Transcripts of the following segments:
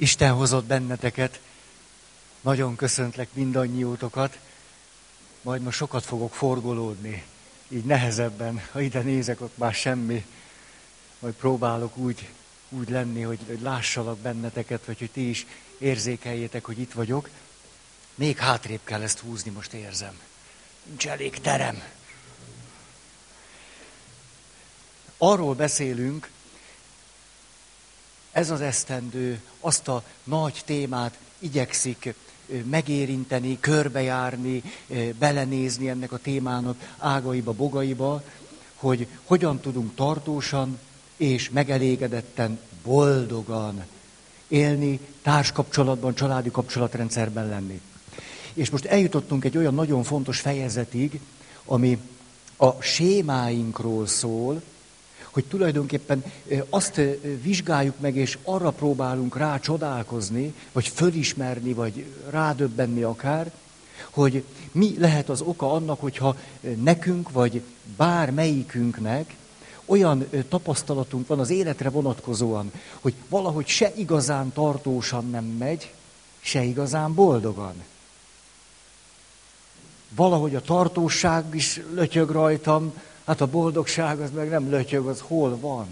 Isten hozott benneteket. Nagyon köszöntlek mindannyiótokat. Majd most sokat fogok forgolódni. Így nehezebben. Ha ide nézek, ott már semmi. Majd próbálok úgy, úgy lenni, hogy, hogy lássalak benneteket, vagy hogy ti is érzékeljétek, hogy itt vagyok. Még hátrébb kell ezt húzni, most érzem. Nincs elég terem. Arról beszélünk, ez az esztendő azt a nagy témát igyekszik megérinteni, körbejárni, belenézni ennek a témának ágaiba, bogaiba, hogy hogyan tudunk tartósan és megelégedetten, boldogan élni, társkapcsolatban, családi kapcsolatrendszerben lenni. És most eljutottunk egy olyan nagyon fontos fejezetig, ami a sémáinkról szól, hogy tulajdonképpen azt vizsgáljuk meg, és arra próbálunk rá csodálkozni, vagy fölismerni, vagy rádöbbenni akár, hogy mi lehet az oka annak, hogyha nekünk, vagy bármelyikünknek olyan tapasztalatunk van az életre vonatkozóan, hogy valahogy se igazán tartósan nem megy, se igazán boldogan. Valahogy a tartóság is lötyög rajtam, Hát a boldogság az meg nem lötyög, az hol van.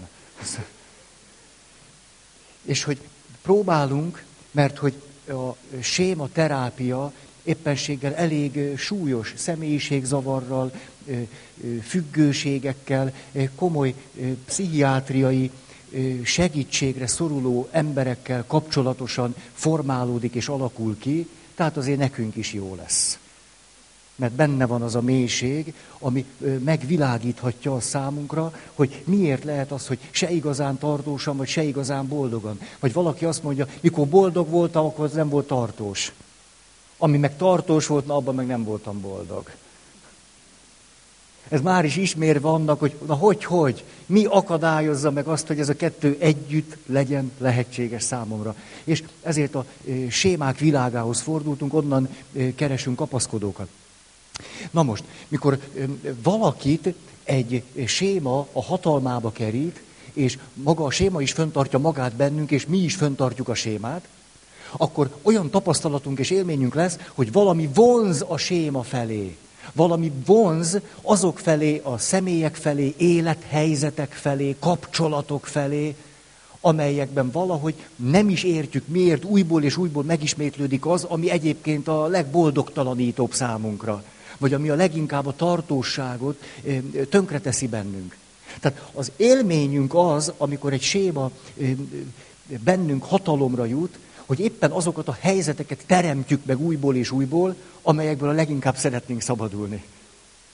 És hogy próbálunk, mert hogy a séma terápia éppenséggel elég súlyos személyiségzavarral, függőségekkel, komoly pszichiátriai segítségre szoruló emberekkel kapcsolatosan formálódik és alakul ki, tehát azért nekünk is jó lesz mert benne van az a mélység, ami megvilágíthatja a számunkra, hogy miért lehet az, hogy se igazán tartósan, vagy se igazán boldogan. Vagy valaki azt mondja, mikor boldog voltam, akkor az nem volt tartós. Ami meg tartós volt, na abban meg nem voltam boldog. Ez már is ismérve annak, hogy na hogy, hogy, mi akadályozza meg azt, hogy ez a kettő együtt legyen lehetséges számomra. És ezért a sémák világához fordultunk, onnan keresünk kapaszkodókat. Na most, mikor valakit egy séma a hatalmába kerít, és maga a séma is föntartja magát bennünk, és mi is föntartjuk a sémát, akkor olyan tapasztalatunk és élményünk lesz, hogy valami vonz a séma felé. Valami vonz azok felé, a személyek felé, élethelyzetek felé, kapcsolatok felé, amelyekben valahogy nem is értjük, miért újból és újból megismétlődik az, ami egyébként a legboldogtalanítóbb számunkra vagy ami a leginkább a tartóságot tönkreteszi bennünk. Tehát az élményünk az, amikor egy séma bennünk hatalomra jut, hogy éppen azokat a helyzeteket teremtjük meg újból és újból, amelyekből a leginkább szeretnénk szabadulni.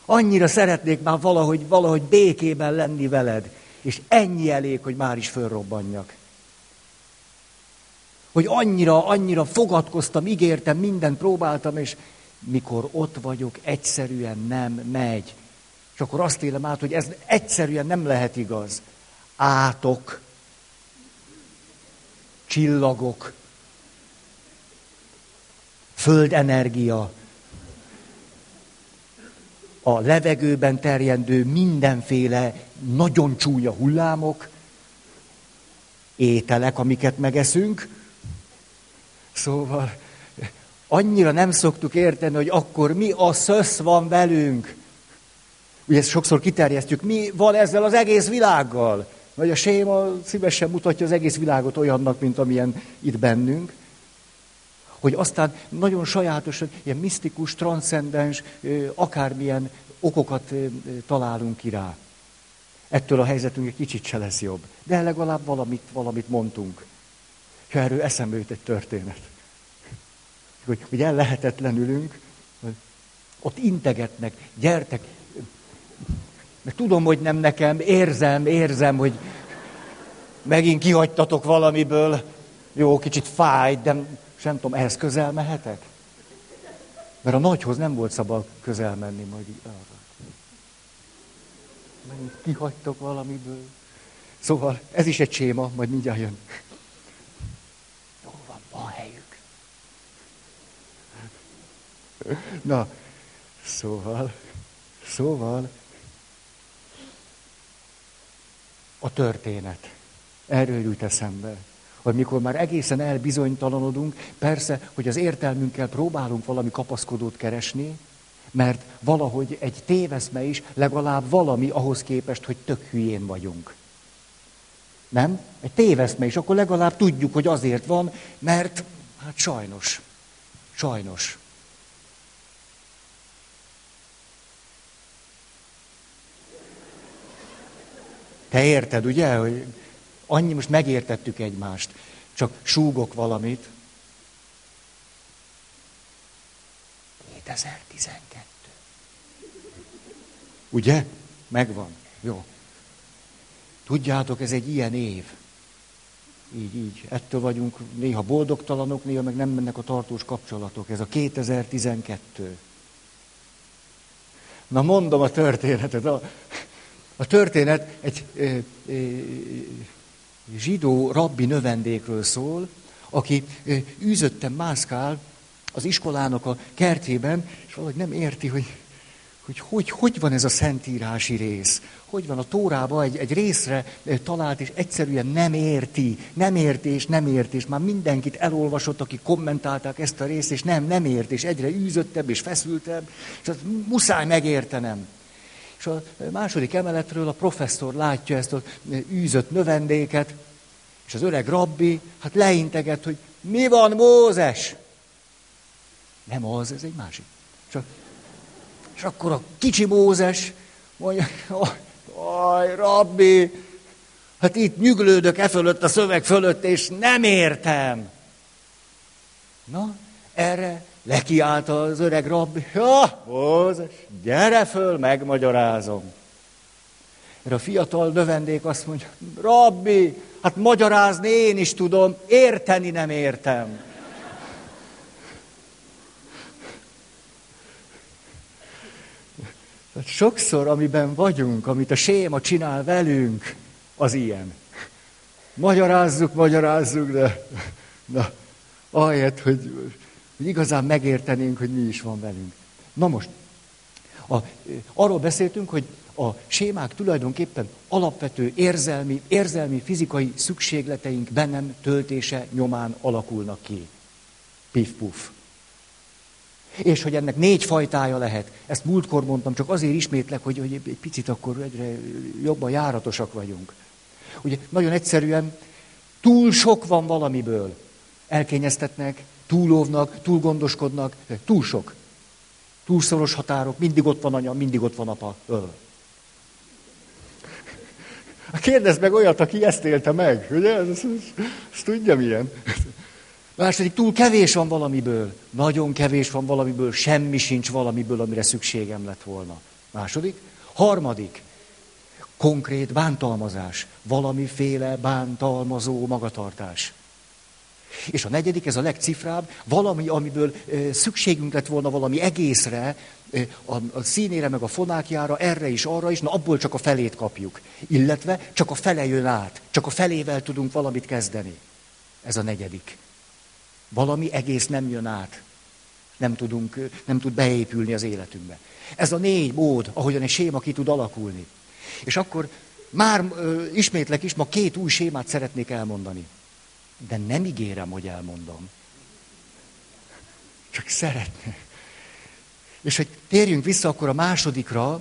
Annyira szeretnék már valahogy, valahogy békében lenni veled, és ennyi elég, hogy már is fölrobbanjak. Hogy annyira, annyira fogadkoztam, ígértem, mindent próbáltam, és mikor ott vagyok, egyszerűen nem megy. És akkor azt élem át, hogy ez egyszerűen nem lehet igaz. Átok, csillagok, földenergia, a levegőben terjendő mindenféle nagyon csúnya hullámok, ételek, amiket megeszünk. Szóval annyira nem szoktuk érteni, hogy akkor mi a szösz van velünk. Ugye ezt sokszor kiterjesztjük, mi van ezzel az egész világgal. Vagy a séma szívesen mutatja az egész világot olyannak, mint amilyen itt bennünk. Hogy aztán nagyon sajátosan, ilyen misztikus, transzcendens, akármilyen okokat találunk ki rá. Ettől a helyzetünk egy kicsit se lesz jobb. De legalább valamit, valamit mondtunk. És erről eszembe jut egy történet hogy, hogy el lehetetlenülünk, ott integetnek, gyertek, mert tudom, hogy nem nekem, érzem, érzem, hogy megint kihagytatok valamiből, jó, kicsit fáj, de sem tudom, ehhez közel mehetek? Mert a nagyhoz nem volt szabad közel menni, majd így arra. Megint kihagytok valamiből. Szóval ez is egy séma, majd mindjárt jön. Na, szóval, szóval, a történet. Erről jut eszembe. vagy mikor már egészen elbizonytalanodunk, persze, hogy az értelmünkkel próbálunk valami kapaszkodót keresni, mert valahogy egy téveszme is legalább valami ahhoz képest, hogy tök hülyén vagyunk. Nem? Egy téveszme is, akkor legalább tudjuk, hogy azért van, mert hát sajnos, sajnos. Te érted, ugye, hogy annyi most megértettük egymást, csak súgok valamit. 2012. Ugye? Megvan. Jó. Tudjátok, ez egy ilyen év. Így, így. Ettől vagyunk néha boldogtalanok, néha meg nem mennek a tartós kapcsolatok. Ez a 2012. Na mondom a történetet. A, a történet egy e, e, zsidó rabbi növendékről szól, aki e, űzötten mászkál az iskolának a kertjében, és valahogy nem érti, hogy hogy, hogy hogy van ez a szentírási rész. Hogy van a Tórában egy, egy részre talált, és egyszerűen nem érti, nem érti, és nem érti, és már mindenkit elolvasott, aki kommentálták ezt a részt, és nem, nem érti, és egyre űzöttebb és feszültebb, és az muszáj megértenem. És a második emeletről a professzor látja ezt az űzött növendéket, és az öreg rabbi, hát leinteget, hogy mi van Mózes? Nem az, ez egy másik. Csak és akkor a kicsi Mózes mondja, aj, rabbi, hát itt nyüglődök e fölött a szöveg fölött, és nem értem. Na, erre lekiállt az öreg rabbi, ja, Mózes, gyere föl, megmagyarázom. Erre a fiatal növendék azt mondja, rabbi, hát magyarázni én is tudom, érteni nem értem. Tehát sokszor, amiben vagyunk, amit a séma csinál velünk, az ilyen. Magyarázzuk, magyarázzuk, de na, ahelyett, hogy, hogy igazán megértenénk, hogy mi is van velünk. Na most, a, arról beszéltünk, hogy a sémák tulajdonképpen alapvető érzelmi, érzelmi, fizikai szükségleteink bennem töltése nyomán alakulnak ki. Pif-puf. És hogy ennek négy fajtája lehet. Ezt múltkor mondtam, csak azért ismétlek, hogy, hogy egy picit akkor egyre jobban járatosak vagyunk. Ugye nagyon egyszerűen túl sok van valamiből. Elkényeztetnek, túlóvnak, túl gondoskodnak, túl sok. Túlszoros határok, mindig ott van anya, mindig ott van apa. Öl. Kérdezd meg olyat, aki ezt élte meg, ugye? Ezt, ezt, ezt tudja milyen. Második, túl kevés van valamiből. Nagyon kevés van valamiből, semmi sincs valamiből, amire szükségem lett volna. Második. Harmadik, konkrét bántalmazás. Valamiféle bántalmazó magatartás. És a negyedik, ez a legcifrább, valami, amiből szükségünk lett volna valami egészre, a színére, meg a fonákjára, erre is, arra is, na abból csak a felét kapjuk. Illetve csak a fele jön át, csak a felével tudunk valamit kezdeni. Ez a negyedik. Valami egész nem jön át. Nem, tudunk, nem tud beépülni az életünkbe. Ez a négy mód, ahogyan egy séma ki tud alakulni. És akkor már ö, ismétlek is, ma két új sémát szeretnék elmondani. De nem ígérem, hogy elmondom. Csak szeretném. És hogy térjünk vissza akkor a másodikra,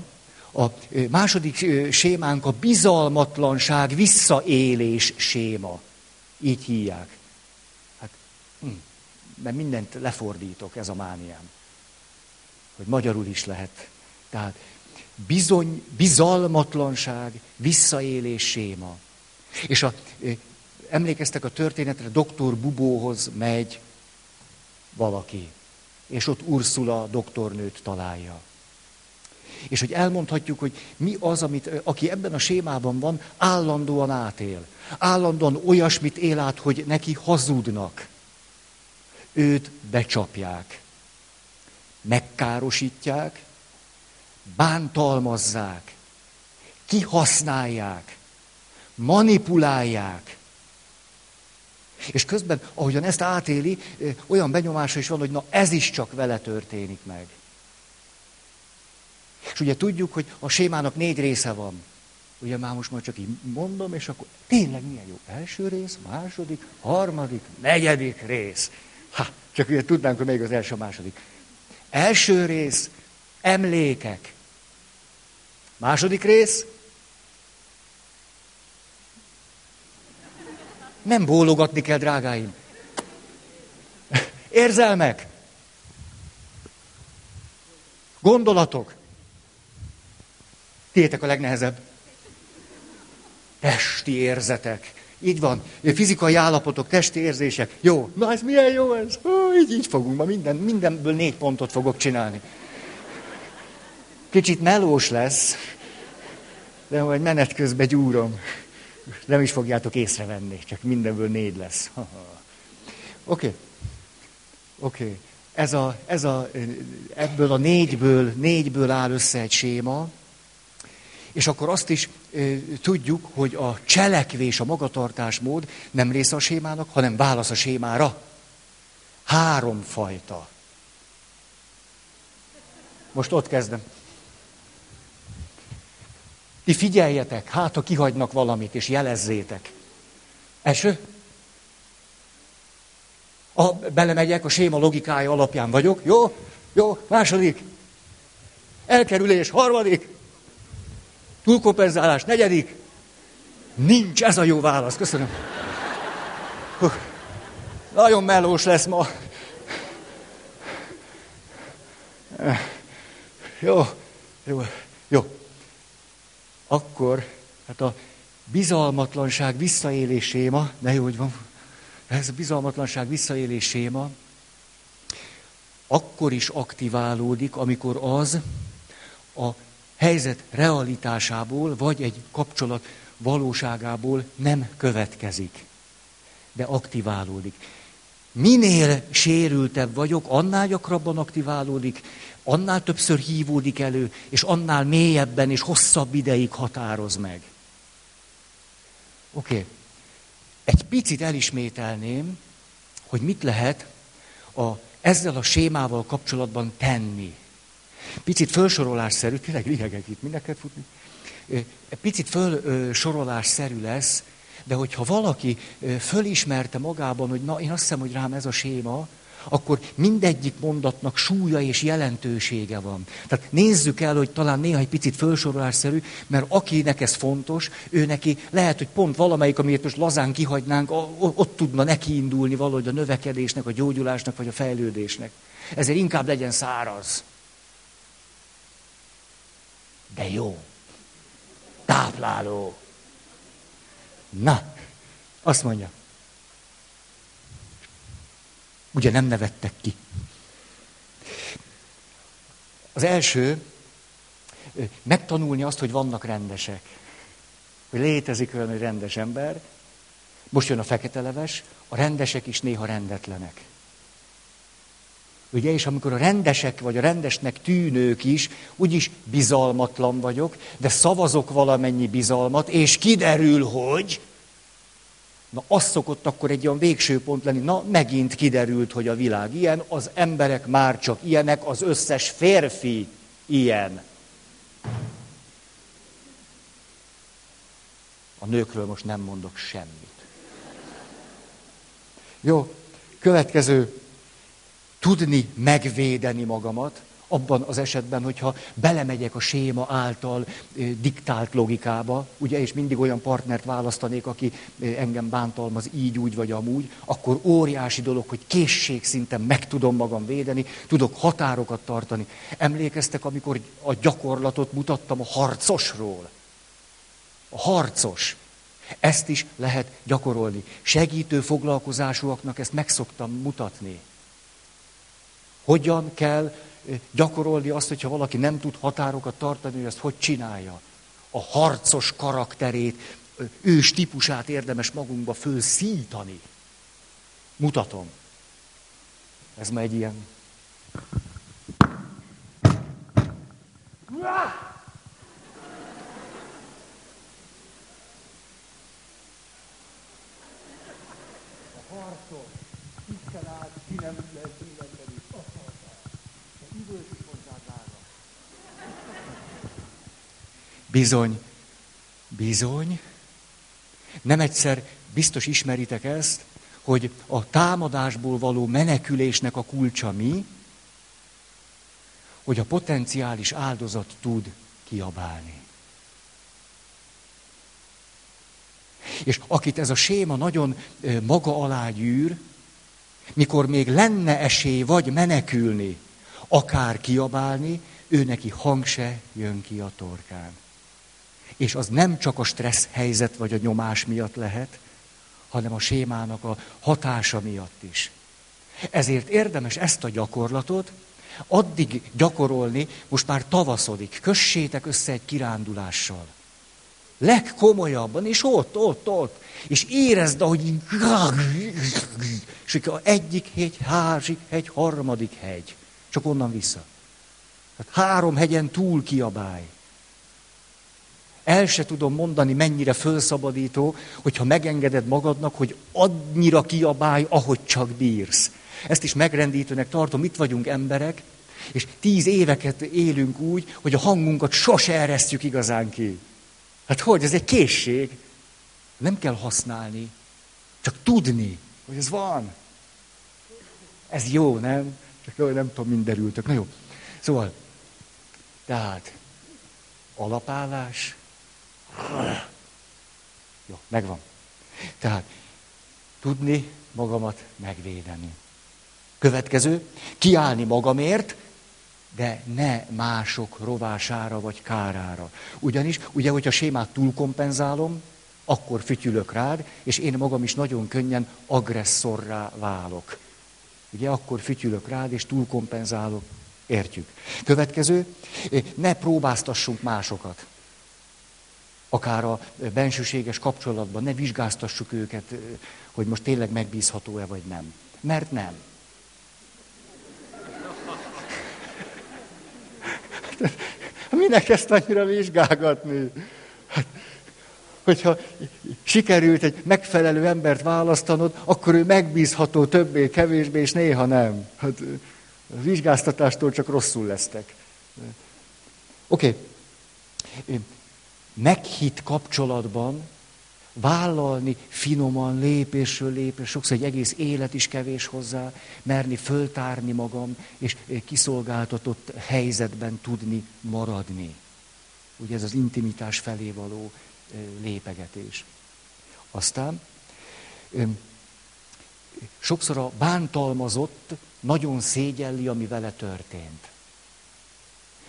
a második sémánk a bizalmatlanság visszaélés séma. Így hívják. Hm. Mert mindent lefordítok, ez a mániám. Hogy magyarul is lehet. Tehát bizony, bizalmatlanság, visszaélés séma. És a, emlékeztek a történetre, doktor Bubóhoz megy valaki, és ott Ursula doktornőt találja. És hogy elmondhatjuk, hogy mi az, amit, aki ebben a sémában van, állandóan átél. Állandóan olyasmit él át, hogy neki hazudnak őt becsapják, megkárosítják, bántalmazzák, kihasználják, manipulálják. És közben, ahogyan ezt átéli, olyan benyomása is van, hogy na ez is csak vele történik meg. És ugye tudjuk, hogy a sémának négy része van. Ugye már most már csak így mondom, és akkor tényleg milyen jó. Első rész, második, harmadik, negyedik rész. Ha, csak ugye tudnánk, hogy még az első, második. Első rész, emlékek. Második rész, nem bólogatni kell, drágáim. Érzelmek. Gondolatok. Tétek a legnehezebb. Testi érzetek. Így van. Fizikai állapotok, testi érzések. Jó. Na ez milyen jó ez? Ó, így, így fogunk ma minden, mindenből négy pontot fogok csinálni. Kicsit melós lesz, de majd menet közben gyúrom. Nem is fogjátok észrevenni, csak mindenből négy lesz. Oké. Okay. Oké. Okay. Ez a, ez a, ebből a négyből, négyből áll össze egy séma, és akkor azt is e, tudjuk, hogy a cselekvés, a magatartásmód nem része a sémának, hanem válasz a sémára. Három fajta. Most ott kezdem. Ti figyeljetek, hát ha kihagynak valamit, és jelezzétek. Első? A, belemegyek, a séma logikája alapján vagyok. Jó? Jó? Második. Elkerülés. Harmadik. Túlkompenzálás. Negyedik. Nincs, ez a jó válasz. Köszönöm. Huh. Nagyon melós lesz ma. Jó, jó, jó. Akkor, hát a bizalmatlanság visszaéléséma, ne jó, hogy van, ez a bizalmatlanság visszaélés séma akkor is aktiválódik, amikor az a helyzet realitásából, vagy egy kapcsolat valóságából nem következik, de aktiválódik. Minél sérültebb vagyok, annál gyakrabban aktiválódik, annál többször hívódik elő, és annál mélyebben és hosszabb ideig határoz meg. Oké. Okay egy picit elismételném, hogy mit lehet a, ezzel a sémával kapcsolatban tenni. Picit felsorolásszerű, tényleg lihegek itt, mindenket futni. Picit felsorolásszerű lesz, de hogyha valaki fölismerte magában, hogy na, én azt hiszem, hogy rám ez a séma, akkor mindegyik mondatnak súlya és jelentősége van. Tehát nézzük el, hogy talán néha egy picit felsorolásszerű, mert akinek ez fontos, ő neki lehet, hogy pont valamelyik, amiért most lazán kihagynánk, ott tudna neki indulni valahogy a növekedésnek, a gyógyulásnak, vagy a fejlődésnek. Ezért inkább legyen száraz. De jó. Tápláló. Na, azt mondja. Ugye nem nevettek ki. Az első, megtanulni azt, hogy vannak rendesek. Hogy létezik olyan, hogy rendes ember. Most jön a fekete leves, a rendesek is néha rendetlenek. Ugye, és amikor a rendesek, vagy a rendesnek tűnők is, úgyis bizalmatlan vagyok, de szavazok valamennyi bizalmat, és kiderül, hogy Na, az szokott akkor egy olyan végső pont lenni, na, megint kiderült, hogy a világ ilyen, az emberek már csak ilyenek, az összes férfi ilyen. A nőkről most nem mondok semmit. Jó, következő. Tudni megvédeni magamat abban az esetben, hogyha belemegyek a séma által diktált logikába, ugye, és mindig olyan partnert választanék, aki engem bántalmaz így, úgy vagy amúgy, akkor óriási dolog, hogy készségszinten meg tudom magam védeni, tudok határokat tartani. Emlékeztek, amikor a gyakorlatot mutattam a harcosról? A harcos. Ezt is lehet gyakorolni. Segítő foglalkozásúaknak ezt meg szoktam mutatni. Hogyan kell gyakorolni azt, hogyha valaki nem tud határokat tartani, hogy ezt hogy csinálja. A harcos karakterét, ős típusát érdemes magunkba fölszítani. Mutatom. Ez ma egy ilyen... A harcos, ki nem lehet Bizony, Bizony. Nem egyszer biztos ismeritek ezt, hogy a támadásból való menekülésnek a kulcsa mi, hogy a potenciális áldozat tud kiabálni. És akit ez a séma nagyon maga alá gyűr, mikor még lenne esély vagy menekülni, akár kiabálni, ő neki hang se jön ki a torkán. És az nem csak a stressz helyzet vagy a nyomás miatt lehet, hanem a sémának a hatása miatt is. Ezért érdemes ezt a gyakorlatot addig gyakorolni, most már tavaszodik, kössétek össze egy kirándulással. Legkomolyabban, és ott, ott, ott. És érezd, ahogy. És egyik hegy, másik hegy, harmadik hegy. Csak onnan vissza. Hát három hegyen túl kiabálj. El se tudom mondani, mennyire fölszabadító, hogyha megengeded magadnak, hogy annyira kiabálj, ahogy csak bírsz. Ezt is megrendítőnek tartom, itt vagyunk emberek, és tíz éveket élünk úgy, hogy a hangunkat sose eresztjük igazán ki. Hát hogy, ez egy készség. Nem kell használni, csak tudni, hogy ez van. Ez jó, nem? Jó, nem tudom, mind derültök. Na jó. Szóval, tehát, alapállás. Jó, megvan. Tehát, tudni magamat megvédeni. Következő, kiállni magamért, de ne mások rovására vagy kárára. Ugyanis, ugye, hogyha sémát túlkompenzálom, akkor fütyülök rád, és én magam is nagyon könnyen agresszorrá válok. Ugye, akkor fütyülök rád, és túlkompenzálok. Értjük. Következő, ne próbáztassunk másokat. Akár a bensőséges kapcsolatban, ne vizsgáztassuk őket, hogy most tényleg megbízható-e vagy nem. Mert nem. Minek ezt annyira vizsgálgatni? Hát, hogyha sikerült egy megfelelő embert választanod, akkor ő megbízható többé, kevésbé, és néha nem. Hát, vizsgáztatástól csak rosszul lesztek. Oké. Okay. Meghitt kapcsolatban vállalni finoman, lépésről lépés, sokszor egy egész élet is kevés hozzá, merni föltárni magam, és kiszolgáltatott helyzetben tudni maradni. Ugye ez az intimitás felé való lépegetés. Aztán sokszor a bántalmazott nagyon szégyelli, ami vele történt.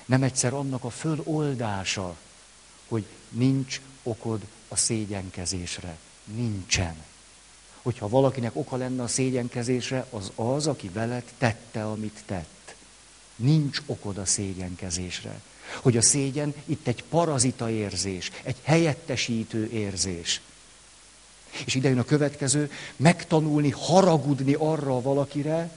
Nem egyszer annak a föloldása, hogy nincs okod a szégyenkezésre. Nincsen. Hogyha valakinek oka lenne a szégyenkezésre, az az, aki veled tette, amit tett. Nincs okod a szégyenkezésre. Hogy a szégyen itt egy parazita érzés, egy helyettesítő érzés. És ide jön a következő, megtanulni haragudni arra valakire,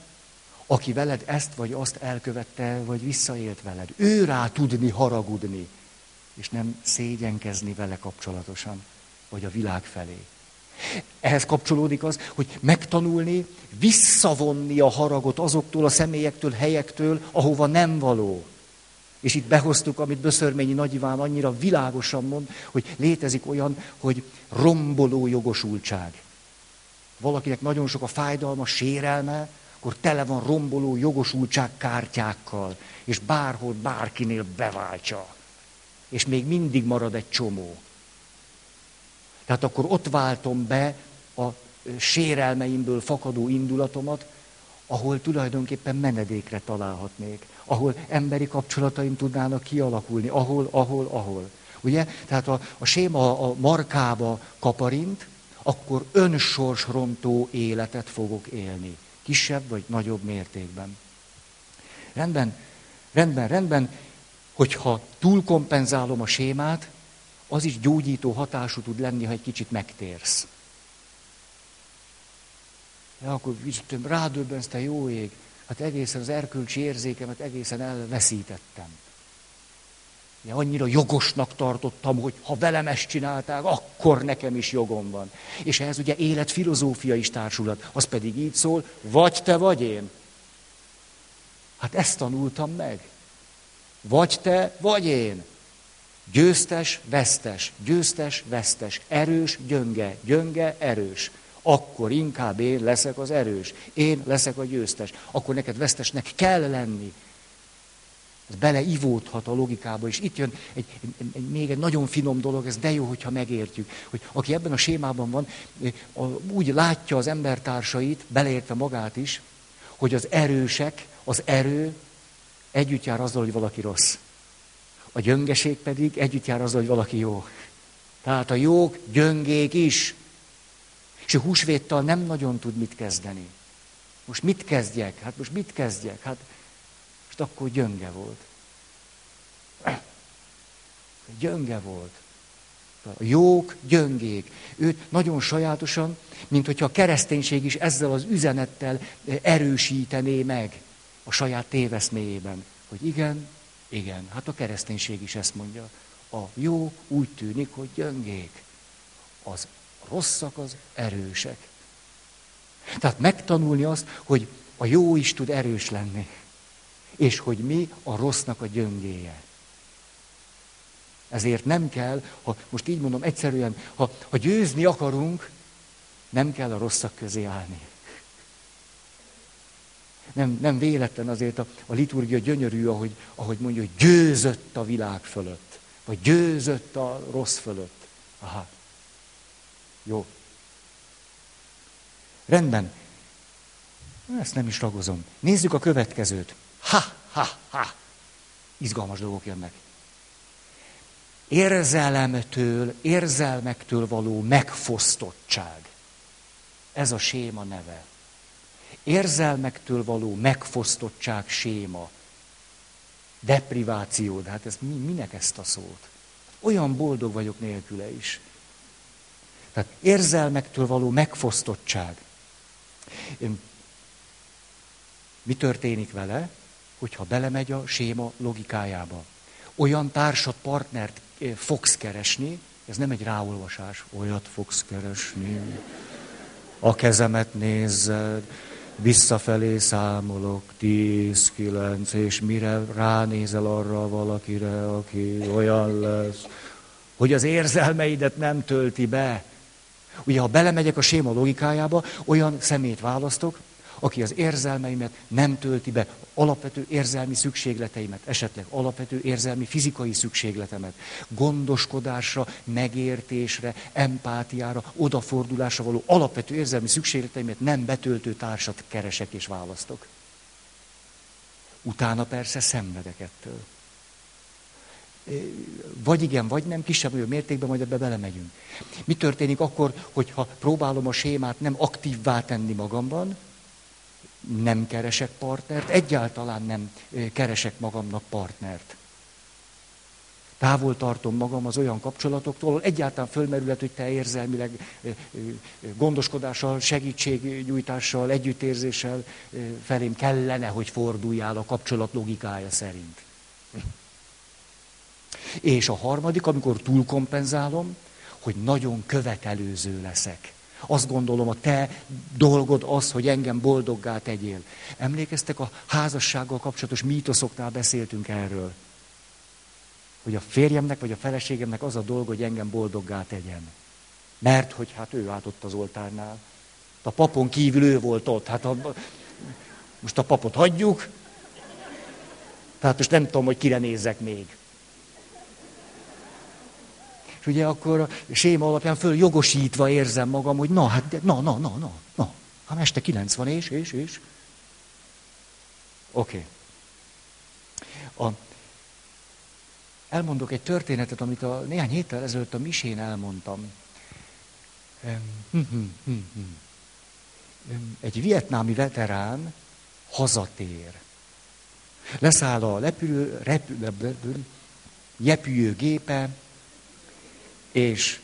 aki veled ezt vagy azt elkövette, vagy visszaélt veled. Ő rá tudni haragudni és nem szégyenkezni vele kapcsolatosan, vagy a világ felé. Ehhez kapcsolódik az, hogy megtanulni, visszavonni a haragot azoktól a személyektől, helyektől, ahova nem való. És itt behoztuk, amit Böszörményi Nagy Iván annyira világosan mond, hogy létezik olyan, hogy romboló jogosultság. Valakinek nagyon sok a fájdalma, sérelme, akkor tele van romboló jogosultság kártyákkal, és bárhol, bárkinél beváltsa és még mindig marad egy csomó. Tehát akkor ott váltom be a sérelmeimből fakadó indulatomat, ahol tulajdonképpen menedékre találhatnék, ahol emberi kapcsolataim tudnának kialakulni, ahol, ahol, ahol. Ugye? Tehát a, a séma a markába kaparint, akkor önsorsrontó életet fogok élni. Kisebb vagy nagyobb mértékben. Rendben, rendben, rendben hogyha túlkompenzálom a sémát, az is gyógyító hatású tud lenni, ha egy kicsit megtérsz. Ja, akkor rádöbbensz, te jó ég, hát egészen az erkölcsi érzékemet egészen elveszítettem. Ja, annyira jogosnak tartottam, hogy ha velem ezt csinálták, akkor nekem is jogom van. És ehhez ugye életfilozófia is társulat, az pedig így szól, vagy te, vagy én. Hát ezt tanultam meg. Vagy te, vagy én. Győztes, vesztes, győztes, vesztes, erős, gyönge, gyönge, erős. Akkor inkább én leszek az erős, én leszek a győztes. Akkor neked vesztesnek kell lenni. Ez beleivódhat a logikába, és itt jön egy, egy, egy, még egy nagyon finom dolog, ez de jó, hogyha megértjük, hogy aki ebben a sémában van, úgy látja az embertársait, beleértve magát is, hogy az erősek, az erő együtt jár azzal, hogy valaki rossz. A gyöngeség pedig együtt jár azzal, hogy valaki jó. Tehát a jók gyöngék is. És a húsvéttal nem nagyon tud mit kezdeni. Most mit kezdjek? Hát most mit kezdjek? Hát most akkor gyönge volt. Gyönge volt. A jók, gyöngék. Őt nagyon sajátosan, mint hogyha a kereszténység is ezzel az üzenettel erősítené meg a saját téveszméjében. Hogy igen, igen, hát a kereszténység is ezt mondja. A jó úgy tűnik, hogy gyöngék. Az rosszak az erősek. Tehát megtanulni azt, hogy a jó is tud erős lenni. És hogy mi a rossznak a gyöngéje. Ezért nem kell, ha most így mondom egyszerűen, ha, ha győzni akarunk, nem kell a rosszak közé állni. Nem, nem véletlen azért a, a liturgia gyönyörű, ahogy, ahogy mondja, hogy győzött a világ fölött. Vagy győzött a rossz fölött. Aha. Jó. Rendben. Ezt nem is ragozom. Nézzük a következőt. Ha, ha, ha. Izgalmas dolgok jönnek. Érzelemtől, érzelmektől való megfosztottság. Ez a séma neve érzelmektől való megfosztottság séma. Depriváció, de hát ez mi, minek ezt a szót? Olyan boldog vagyok nélküle is. Tehát érzelmektől való megfosztottság. Mi történik vele, hogyha belemegy a séma logikájába? Olyan társat, partnert eh, fogsz keresni, ez nem egy ráolvasás, olyat fogsz keresni, a kezemet nézed, visszafelé számolok, tíz, kilenc, és mire ránézel arra valakire, aki olyan lesz, hogy az érzelmeidet nem tölti be. Ugye, ha belemegyek a séma logikájába, olyan szemét választok, aki az érzelmeimet nem tölti be, alapvető érzelmi szükségleteimet, esetleg alapvető érzelmi fizikai szükségletemet, gondoskodásra, megértésre, empátiára, odafordulásra való alapvető érzelmi szükségleteimet nem betöltő társat keresek és választok. Utána persze szenvedek ettől. Vagy igen, vagy nem, kisebb vagy mértékben majd ebbe belemegyünk. Mi történik akkor, hogyha próbálom a sémát nem aktívvá tenni magamban, nem keresek partnert, egyáltalán nem keresek magamnak partnert. Távol tartom magam az olyan kapcsolatoktól, ahol egyáltalán fölmerülhet, hogy te érzelmileg gondoskodással, segítségnyújtással, együttérzéssel felém kellene, hogy forduljál a kapcsolat logikája szerint. És a harmadik, amikor túlkompenzálom, hogy nagyon követelőző leszek. Azt gondolom, a te dolgod az, hogy engem boldoggá tegyél. Emlékeztek, a házassággal kapcsolatos mítoszoknál beszéltünk erről. Hogy a férjemnek vagy a feleségemnek az a dolga, hogy engem boldoggá tegyen. Mert hogy hát ő állt ott az oltárnál. A papon kívül ő volt ott. Hát a, most a papot hagyjuk. Tehát most nem tudom, hogy kire nézzek még ugye akkor a séma alapján föl jogosítva érzem magam, hogy na, hát, na, na, na, na, na. Hát este 90 és, és, és. Oké. Okay. A, elmondok egy történetet, amit a néhány héttel ezelőtt a misén elmondtam. Hm, hm, hm, egy vietnámi veterán hazatér. Leszáll a lepülő, repülő, repülőgépe, és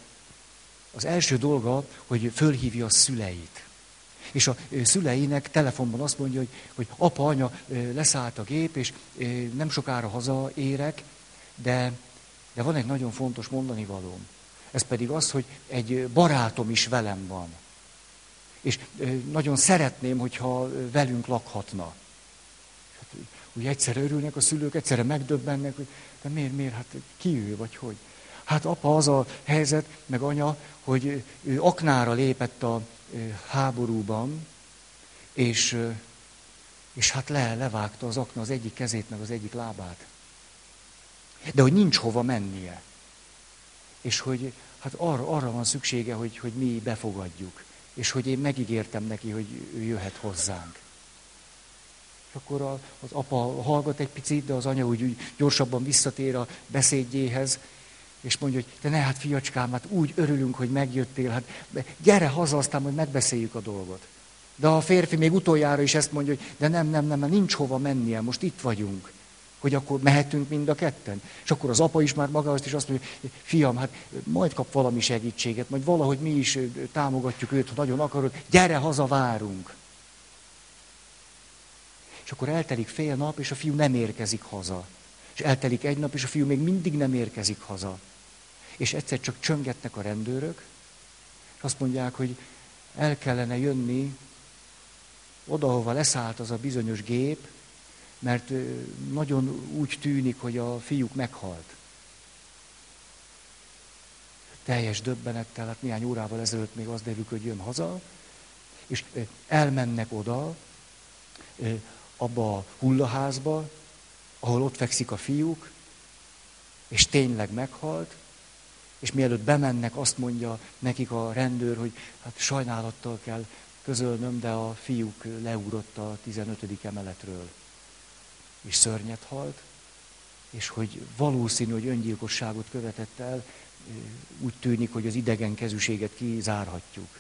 az első dolga, hogy fölhívja a szüleit. És a szüleinek telefonban azt mondja, hogy, hogy apa, anya, leszállt a gép, és nem sokára hazaérek, de, de van egy nagyon fontos mondani valóm. Ez pedig az, hogy egy barátom is velem van. És nagyon szeretném, hogyha velünk lakhatna. úgy egyszerre örülnek a szülők, egyszerre megdöbbennek, hogy de miért, miért, hát ki ő, vagy hogy. Hát apa az a helyzet, meg anya, hogy ő aknára lépett a háborúban, és, és hát le, levágta az akna az egyik kezét, meg az egyik lábát. De hogy nincs hova mennie. És hogy hát arra, arra van szüksége, hogy, hogy mi befogadjuk. És hogy én megígértem neki, hogy ő jöhet hozzánk. És akkor a, az apa hallgat egy picit, de az anya úgy, úgy gyorsabban visszatér a beszédjéhez, és mondja, hogy te ne, hát fiacskám, hát úgy örülünk, hogy megjöttél, hát gyere haza, aztán majd megbeszéljük a dolgot. De a férfi még utoljára is ezt mondja, hogy de nem, nem, nem, mert nincs hova mennie, most itt vagyunk. Hogy akkor mehetünk mind a ketten. És akkor az apa is már magához is azt mondja, hogy fiam, hát majd kap valami segítséget, majd valahogy mi is támogatjuk őt, ha nagyon akarod, gyere, haza várunk. És akkor eltelik fél nap, és a fiú nem érkezik haza. És eltelik egy nap, és a fiú még mindig nem érkezik haza. És egyszer csak csöngetnek a rendőrök, és azt mondják, hogy el kellene jönni oda, hova leszállt az a bizonyos gép, mert nagyon úgy tűnik, hogy a fiúk meghalt. Teljes döbbenettel, hát néhány órával ezelőtt még az derül, hogy jön haza, és elmennek oda, abba a hullaházba, ahol ott fekszik a fiúk, és tényleg meghalt, és mielőtt bemennek, azt mondja nekik a rendőr, hogy hát sajnálattal kell közölnöm, de a fiúk leugrott a 15. emeletről, és szörnyet halt, és hogy valószínű, hogy öngyilkosságot követett el, úgy tűnik, hogy az idegen kezűséget kizárhatjuk.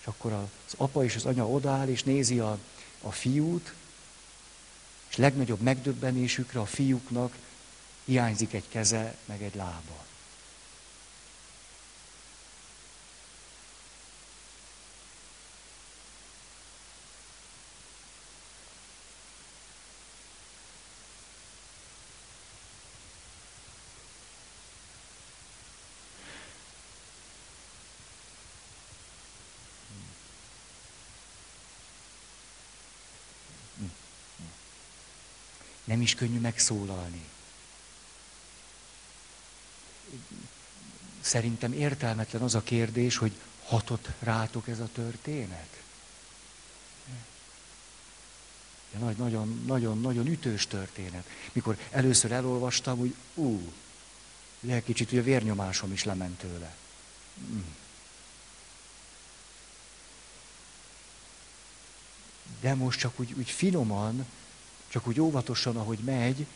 És akkor az apa és az anya odáll, és nézi a, a fiút, és legnagyobb megdöbbenésükre a fiúknak hiányzik egy keze, meg egy lába. Nem is könnyű megszólalni. Szerintem értelmetlen az a kérdés, hogy hatott rátok ez a történet. Nagy, nagyon, nagyon, nagyon ütős történet. Mikor először elolvastam, hogy ú, egy kicsit ugye vérnyomásom is lement tőle. Hm. De most csak úgy, úgy finoman, csak úgy óvatosan, ahogy megy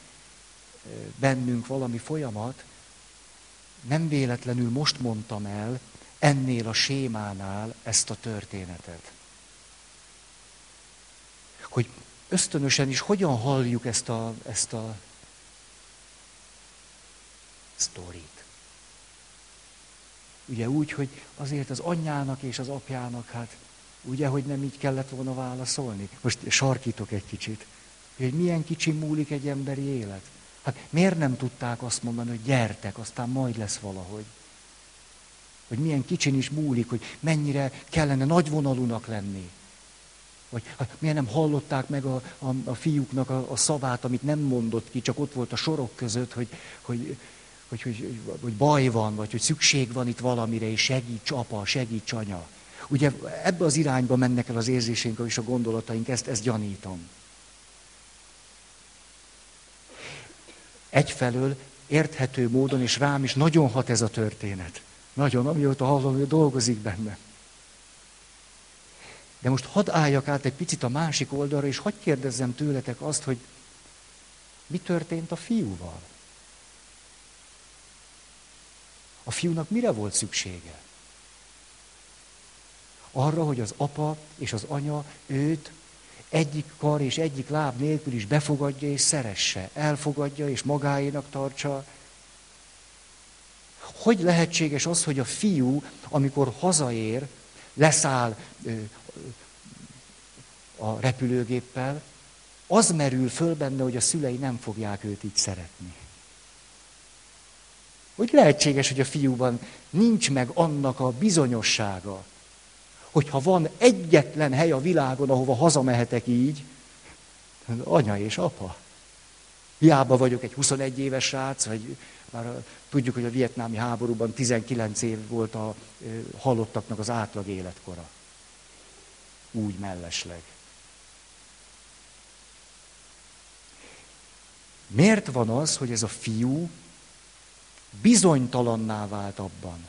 bennünk valami folyamat, nem véletlenül most mondtam el ennél a sémánál ezt a történetet. Hogy ösztönösen is hogyan halljuk ezt a, ezt a sztorit. Ugye úgy, hogy azért az anyjának és az apjának, hát ugye, hogy nem így kellett volna válaszolni. Most sarkítok egy kicsit hogy milyen kicsi múlik egy emberi élet. Hát miért nem tudták azt mondani, hogy gyertek, aztán majd lesz valahogy. Hogy milyen kicsin is múlik, hogy mennyire kellene nagyvonalúnak lenni. Vagy hát miért nem hallották meg a, a, a fiúknak a, a szavát, amit nem mondott ki, csak ott volt a sorok között, hogy, hogy, hogy, hogy, hogy baj van, vagy hogy szükség van itt valamire, és segíts apa, segíts anya. Ugye ebbe az irányba mennek el az érzéseink és a gondolataink, ezt, ezt gyanítom. Egyfelől érthető módon, és rám is nagyon hat ez a történet. Nagyon, amióta hallom, hogy dolgozik benne. De most hadd álljak át egy picit a másik oldalra, és hadd kérdezzem tőletek azt, hogy mi történt a fiúval? A fiúnak mire volt szüksége? Arra, hogy az apa és az anya őt egyik kar és egyik láb nélkül is befogadja és szeresse, elfogadja és magáénak tartsa. Hogy lehetséges az, hogy a fiú, amikor hazaér, leszáll a repülőgéppel, az merül föl benne, hogy a szülei nem fogják őt így szeretni. Hogy lehetséges, hogy a fiúban nincs meg annak a bizonyossága, Hogyha van egyetlen hely a világon, ahova hazamehetek így, anya és apa. Hiába vagyok egy 21 éves srác, vagy már tudjuk, hogy a vietnámi háborúban 19 év volt a halottaknak az átlag életkora. Úgy mellesleg. Miért van az, hogy ez a fiú bizonytalanná vált abban,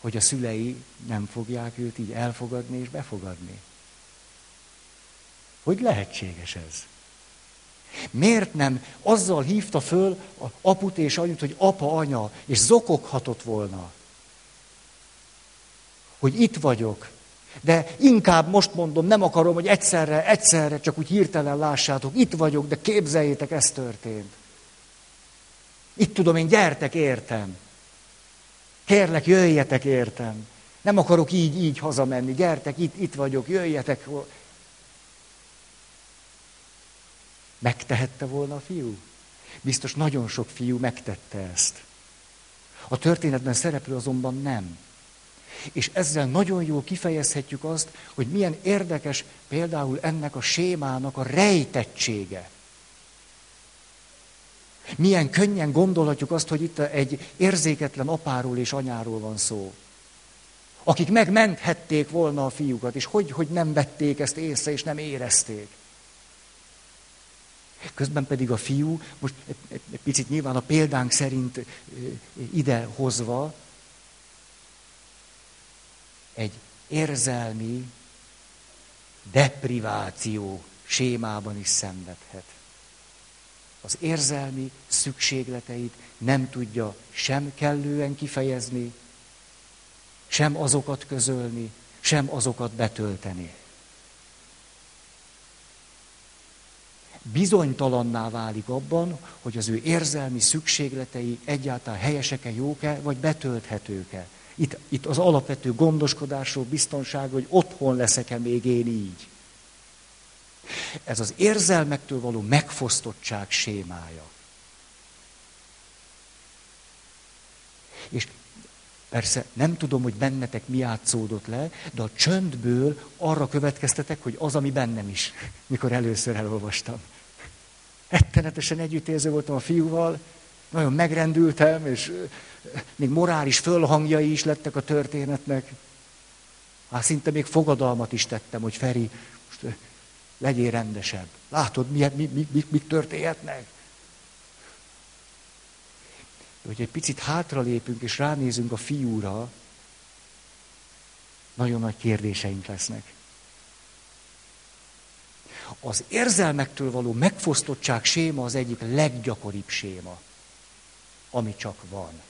hogy a szülei nem fogják őt így elfogadni és befogadni? Hogy lehetséges ez? Miért nem azzal hívta föl a aput és anyut, hogy apa, anya, és zokoghatott volna? Hogy itt vagyok. De inkább most mondom, nem akarom, hogy egyszerre, egyszerre, csak úgy hirtelen lássátok, itt vagyok, de képzeljétek, ez történt. Itt tudom én, gyertek, értem. Kérlek, jöjjetek, értem. Nem akarok így, így hazamenni. Gyertek, itt, itt vagyok, jöjjetek. Megtehette volna a fiú? Biztos nagyon sok fiú megtette ezt. A történetben szereplő azonban nem. És ezzel nagyon jól kifejezhetjük azt, hogy milyen érdekes például ennek a sémának a rejtettsége. Milyen könnyen gondolhatjuk azt, hogy itt egy érzéketlen apáról és anyáról van szó. Akik megmenthették volna a fiúkat, és hogy, hogy nem vették ezt észre, és nem érezték. Közben pedig a fiú, most egy picit nyilván a példánk szerint ide hozva, egy érzelmi depriváció sémában is szenvedhet. Az érzelmi szükségleteit nem tudja sem kellően kifejezni, sem azokat közölni, sem azokat betölteni. bizonytalanná válik abban, hogy az ő érzelmi szükségletei egyáltalán helyesek-e, jók-e, vagy betölthetők-e. Itt, itt az alapvető gondoskodásról, biztonság, hogy otthon leszek-e még én így. Ez az érzelmektől való megfosztottság sémája. És persze nem tudom, hogy bennetek mi átszódott le, de a csöndből arra következtetek, hogy az, ami bennem is, mikor először elolvastam. Ettenetesen együttérző voltam a fiúval, nagyon megrendültem, és még morális fölhangjai is lettek a történetnek. Hát szinte még fogadalmat is tettem, hogy Feri, most legyél rendesebb. Látod, mi, mi, mi, mi, mi történhetnek? Hogy egy picit hátralépünk és ránézünk a fiúra, nagyon nagy kérdéseink lesznek. Az érzelmektől való megfosztottság séma az egyik leggyakoribb séma, ami csak van.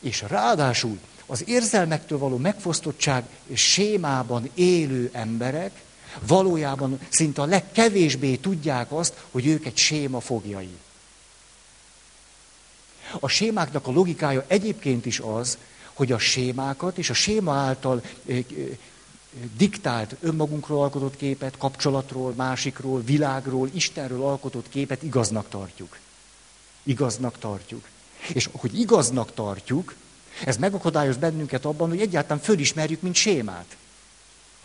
És ráadásul az érzelmektől való megfosztottság sémában élő emberek valójában szinte a legkevésbé tudják azt, hogy ők egy séma fogjai. A sémáknak a logikája egyébként is az, hogy a sémákat és a séma által diktált önmagunkról alkotott képet, kapcsolatról, másikról, világról, Istenről alkotott képet igaznak tartjuk. Igaznak tartjuk. És hogy igaznak tartjuk, ez megakadályoz bennünket abban, hogy egyáltalán fölismerjük, mint sémát.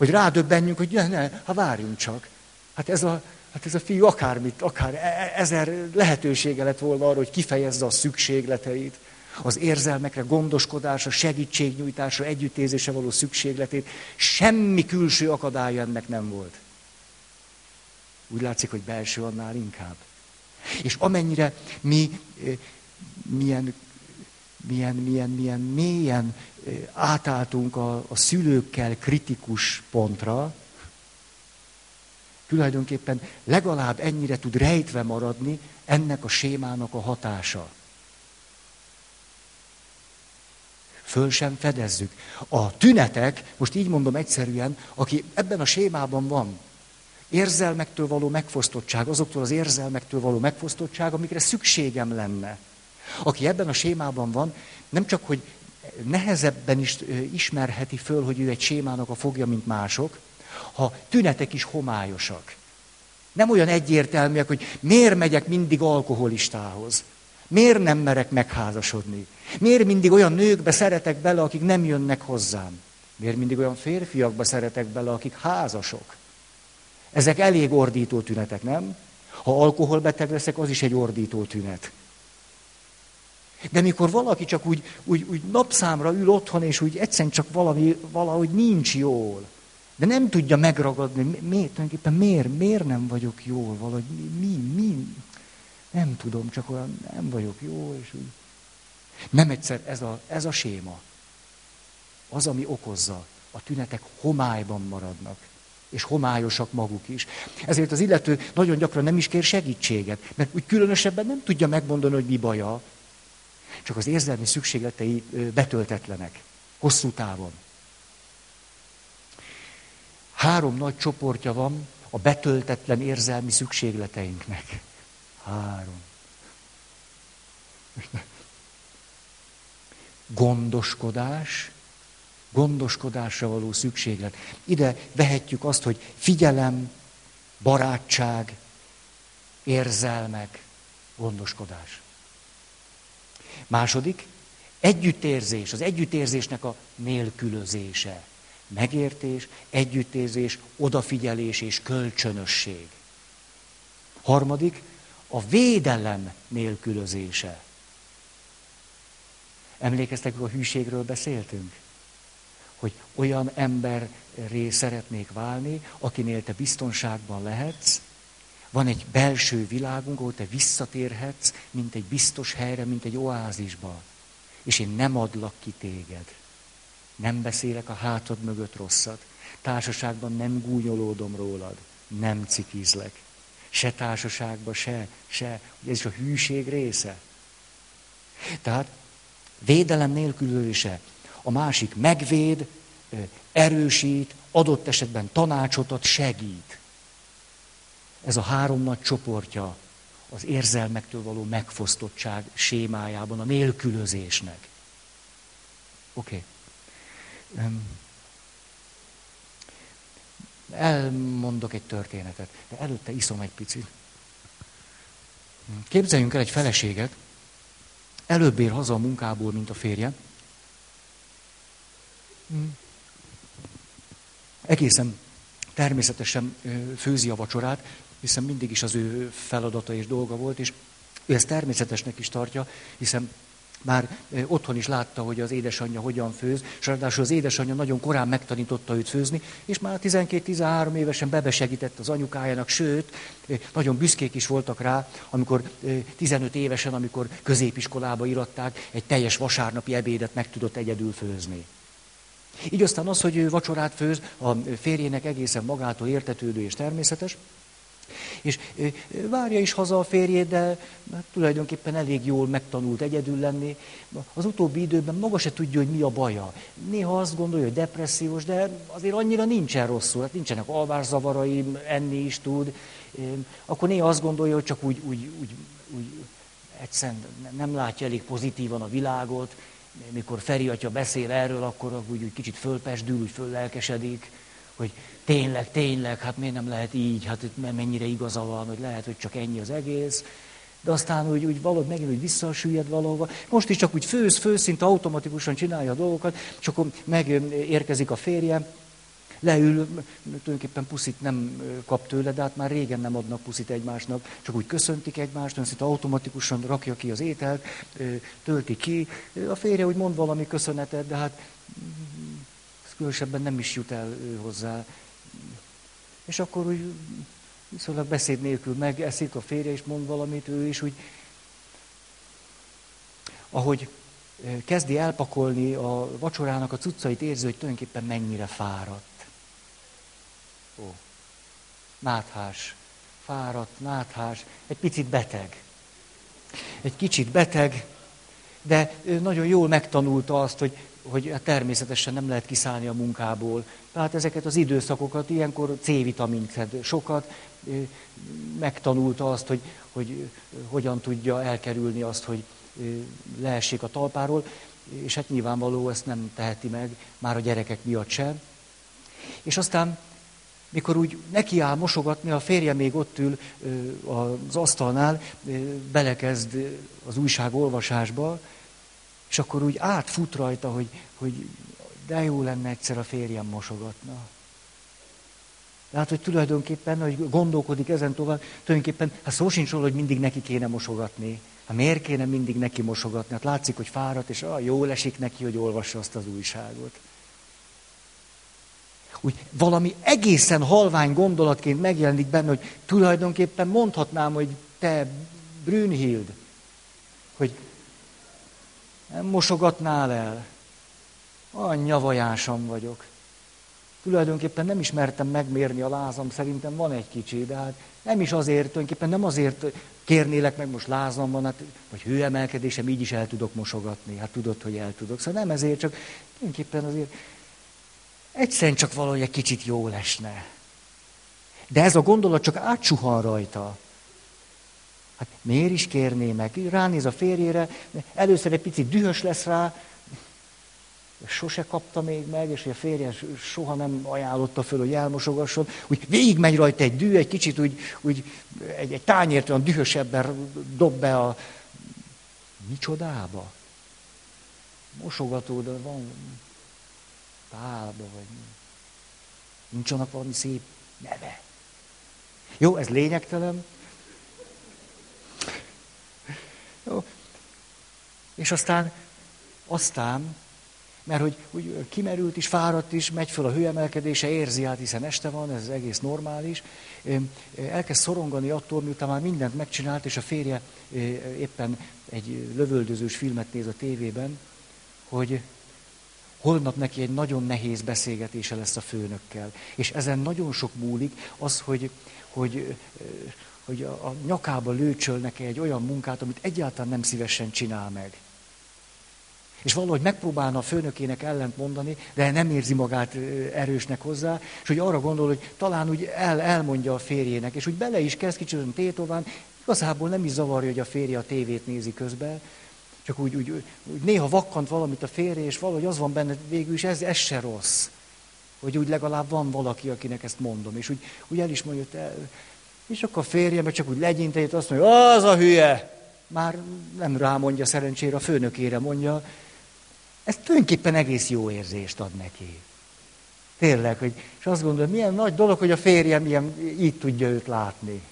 Hogy rádöbbenjünk, hogy ne, ne, ha várjunk csak. Hát ez a, hát ez a fiú akármit, akár e, e, ezer lehetősége lett volna arra, hogy kifejezze a szükségleteit, az érzelmekre, gondoskodásra, segítségnyújtásra, együttézésre való szükségletét. Semmi külső akadálya ennek nem volt. Úgy látszik, hogy belső annál inkább. És amennyire mi eh, milyen, milyen, milyen, milyen mélyen átálltunk a, a szülőkkel kritikus pontra, tulajdonképpen legalább ennyire tud rejtve maradni ennek a sémának a hatása. föl sem fedezzük. A tünetek, most így mondom egyszerűen, aki ebben a sémában van, érzelmektől való megfosztottság, azoktól az érzelmektől való megfosztottság, amikre szükségem lenne. Aki ebben a sémában van, nem csak, hogy nehezebben is ismerheti föl, hogy ő egy sémának a fogja, mint mások, ha tünetek is homályosak. Nem olyan egyértelműek, hogy miért megyek mindig alkoholistához. Miért nem merek megházasodni? Miért mindig olyan nőkbe szeretek bele, akik nem jönnek hozzám? Miért mindig olyan férfiakba szeretek bele, akik házasok? Ezek elég ordító tünetek, nem? Ha alkoholbeteg leszek, az is egy ordító tünet. De mikor valaki csak úgy, úgy, úgy napszámra ül otthon, és úgy egyszerűen csak valami, valahogy nincs jól, de nem tudja megragadni, miért, tulajdonképpen miért, miért nem vagyok jól, valahogy mi, mi, mi, nem tudom, csak olyan nem vagyok jó, és úgy. Nem egyszer ez a, ez a séma. Az, ami okozza, a tünetek homályban maradnak és homályosak maguk is. Ezért az illető nagyon gyakran nem is kér segítséget, mert úgy különösebben nem tudja megmondani, hogy mi baja, csak az érzelmi szükségletei betöltetlenek, hosszú távon. Három nagy csoportja van a betöltetlen érzelmi szükségleteinknek. Három. Gondoskodás, gondoskodásra való szükséglet. Ide vehetjük azt, hogy figyelem, barátság, érzelmek, gondoskodás. Második, együttérzés, az együttérzésnek a nélkülözése. Megértés, együttérzés, odafigyelés és kölcsönösség. Harmadik, a védelem nélkülözése. Emlékeztek, hogy a hűségről beszéltünk? hogy olyan emberré szeretnék válni, akinél te biztonságban lehetsz, van egy belső világunk, ahol te visszatérhetsz, mint egy biztos helyre, mint egy oázisba. És én nem adlak ki téged. Nem beszélek a hátad mögött rosszat. Társaságban nem gúnyolódom rólad. Nem cikizlek. Se társaságban, se, se. Ez is a hűség része. Tehát védelem nélkülése. A másik megvéd, erősít, adott esetben tanácsot ad, segít. Ez a három nagy csoportja az érzelmektől való megfosztottság sémájában, a nélkülözésnek. Oké. Okay. Elmondok egy történetet, de előtte iszom egy picit. Képzeljünk el egy feleséget, előbb ér haza a munkából, mint a férje. Egészen természetesen főzi a vacsorát, hiszen mindig is az ő feladata és dolga volt, és ő ezt természetesnek is tartja, hiszen már otthon is látta, hogy az édesanyja hogyan főz, és ráadásul az édesanyja nagyon korán megtanította őt főzni, és már 12-13 évesen bebesegített az anyukájának, sőt, nagyon büszkék is voltak rá, amikor 15 évesen, amikor középiskolába iratták, egy teljes vasárnapi ebédet meg tudott egyedül főzni. Így aztán az, hogy ő vacsorát főz, a férjének egészen magától értetődő és természetes, és várja is haza a férjét, de hát tulajdonképpen elég jól megtanult egyedül lenni. Az utóbbi időben maga se tudja, hogy mi a baja. Néha azt gondolja, hogy depressziós, de azért annyira nincsen rosszul, hát nincsenek alvászavarai, enni is tud. Akkor néha azt gondolja, hogy csak úgy, úgy, úgy, úgy egyszerűen nem látja elég pozitívan a világot, mikor Feri atya beszél erről, akkor úgy, úgy kicsit fölpesdül, úgy föllelkesedik, hogy tényleg, tényleg, hát miért nem lehet így, hát mennyire igaza van, hogy lehet, hogy csak ennyi az egész. De aztán úgy, úgy valahogy megint úgy visszasüllyed valahova. Most is csak úgy főz, főz, szinte automatikusan csinálja a dolgokat, és akkor megérkezik a férje, leül, tulajdonképpen puszit nem kap tőle, de hát már régen nem adnak puszit egymásnak, csak úgy köszöntik egymást, ön szinte automatikusan rakja ki az ételt, tölti ki. A férje úgy mond valami köszönetet, de hát különösebben nem is jut el hozzá. És akkor úgy viszonylag beszéd nélkül megeszik a férje, és mond valamit, ő is úgy, ahogy kezdi elpakolni a vacsorának a cuccait, érzi, hogy tulajdonképpen mennyire fáradt. Ó, náthás, fáradt, náthás, egy picit beteg. Egy kicsit beteg, de ő nagyon jól megtanulta azt, hogy, hogy hát természetesen nem lehet kiszállni a munkából. Tehát ezeket az időszakokat, ilyenkor C-vitamint szed sokat, megtanulta azt, hogy, hogy hogyan tudja elkerülni azt, hogy leessék a talpáról, és hát nyilvánvaló ezt nem teheti meg, már a gyerekek miatt sem. És aztán mikor úgy nekiáll mosogatni, a férje még ott ül az asztalnál, belekezd az újság olvasásba, és akkor úgy átfut rajta, hogy, hogy de jó lenne egyszer a férjem mosogatna. Tehát, hogy tulajdonképpen, hogy gondolkodik ezen tovább, tulajdonképpen, hát szó sincs róla, hogy mindig neki kéne mosogatni. Hát miért kéne mindig neki mosogatni? Hát látszik, hogy fáradt, és ah, jól esik neki, hogy olvassa azt az újságot. Úgy valami egészen halvány gondolatként megjelenik benne, hogy tulajdonképpen mondhatnám, hogy te, Brünnhild, hogy nem mosogatnál el. Anyja vajásom vagyok. Tulajdonképpen nem ismertem megmérni a lázam, szerintem van egy kicsi, de hát nem is azért, tulajdonképpen nem azért kérnélek meg, most lázam van, hát, vagy hőemelkedésem, így is el tudok mosogatni. Hát tudod, hogy el tudok. Szóval nem ezért, csak tulajdonképpen azért egyszerűen csak valahogy egy kicsit jó lesne. De ez a gondolat csak átsuhan rajta. Hát miért is kérné meg? Ránéz a férjére, először egy picit dühös lesz rá, sose kapta még meg, és a férje soha nem ajánlotta föl, hogy elmosogasson, úgy végigmegy rajta egy dű, egy kicsit úgy, úgy egy, egy tányért olyan dühösebben dob be a micsodába. Mosogató, de van pálba, vagy nincs annak valami szép neve. Jó, ez lényegtelen. Jó. És aztán, aztán mert hogy úgy kimerült is, fáradt is, megy föl a hőemelkedése, érzi át, hiszen este van, ez egész normális. Elkezd szorongani attól, miután már mindent megcsinált, és a férje éppen egy lövöldözős filmet néz a tévében, hogy holnap neki egy nagyon nehéz beszélgetése lesz a főnökkel. És ezen nagyon sok múlik az, hogy, hogy, hogy a nyakába lőcsöl neki egy olyan munkát, amit egyáltalán nem szívesen csinál meg. És valahogy megpróbálna a főnökének ellent mondani, de nem érzi magát erősnek hozzá, és hogy arra gondol, hogy talán úgy el, elmondja a férjének, és úgy bele is kezd kicsit tétován, igazából nem is zavarja, hogy a férje a tévét nézi közben, csak úgy, úgy, úgy néha vakkant valamit a férje, és valahogy az van benne végül is, ez, ez se rossz. Hogy úgy legalább van valaki, akinek ezt mondom, és úgy, úgy el is mondja, hogy és akkor a férje meg csak úgy legyintett, azt mondja, az a hülye! Már nem rámondja szerencsére, a főnökére mondja, ez tulajdonképpen egész jó érzést ad neki. Tényleg, hogy, és azt gondolom, milyen nagy dolog, hogy a férjem ilyen, így tudja őt látni.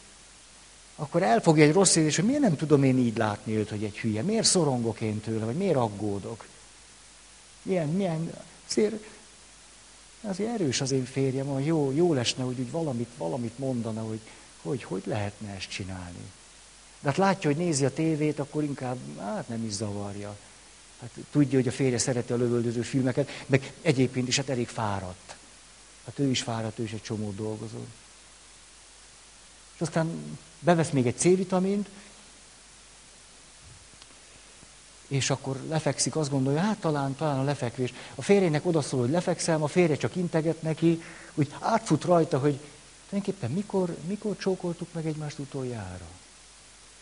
Akkor elfogja egy rossz érzés, hogy miért nem tudom én így látni őt, hogy egy hülye, miért szorongok én tőle, vagy miért aggódok. Milyen, milyen, azért, azért erős az én férjem, hogy jó, jó lesne, hogy úgy valamit, valamit mondana, hogy, hogy hogy lehetne ezt csinálni. De hát látja, hogy nézi a tévét, akkor inkább, hát nem is zavarja. Hát tudja, hogy a férje szereti a lövöldöző filmeket, meg egyébként is hát elég fáradt. Hát ő is fáradt, ő is egy csomó dolgozó. És aztán bevesz még egy C-vitamint, és akkor lefekszik, azt gondolja, hát talán, talán a lefekvés. A férjének odaszól, hogy lefekszem, a férje csak integet neki, úgy átfut rajta, hogy tulajdonképpen mikor, mikor csókoltuk meg egymást utoljára.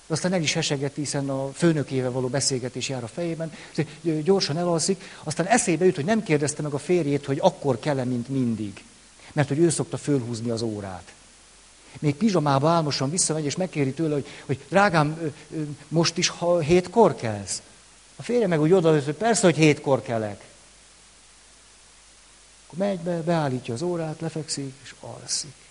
Aztán el is hesegeti, hiszen a főnökével való beszélgetés jár a fejében, gyorsan elalszik, aztán eszébe jut, hogy nem kérdezte meg a férjét, hogy akkor kell-e, mint mindig. Mert hogy ő szokta fölhúzni az órát. Még pizsamába álmosan visszamegy, és megkéri tőle, hogy, hogy drágám, most is ha hétkor kelsz? A férje meg úgy oda, hogy persze, hogy hétkor kelek. Akkor megy be, beállítja az órát, lefekszik, és alszik.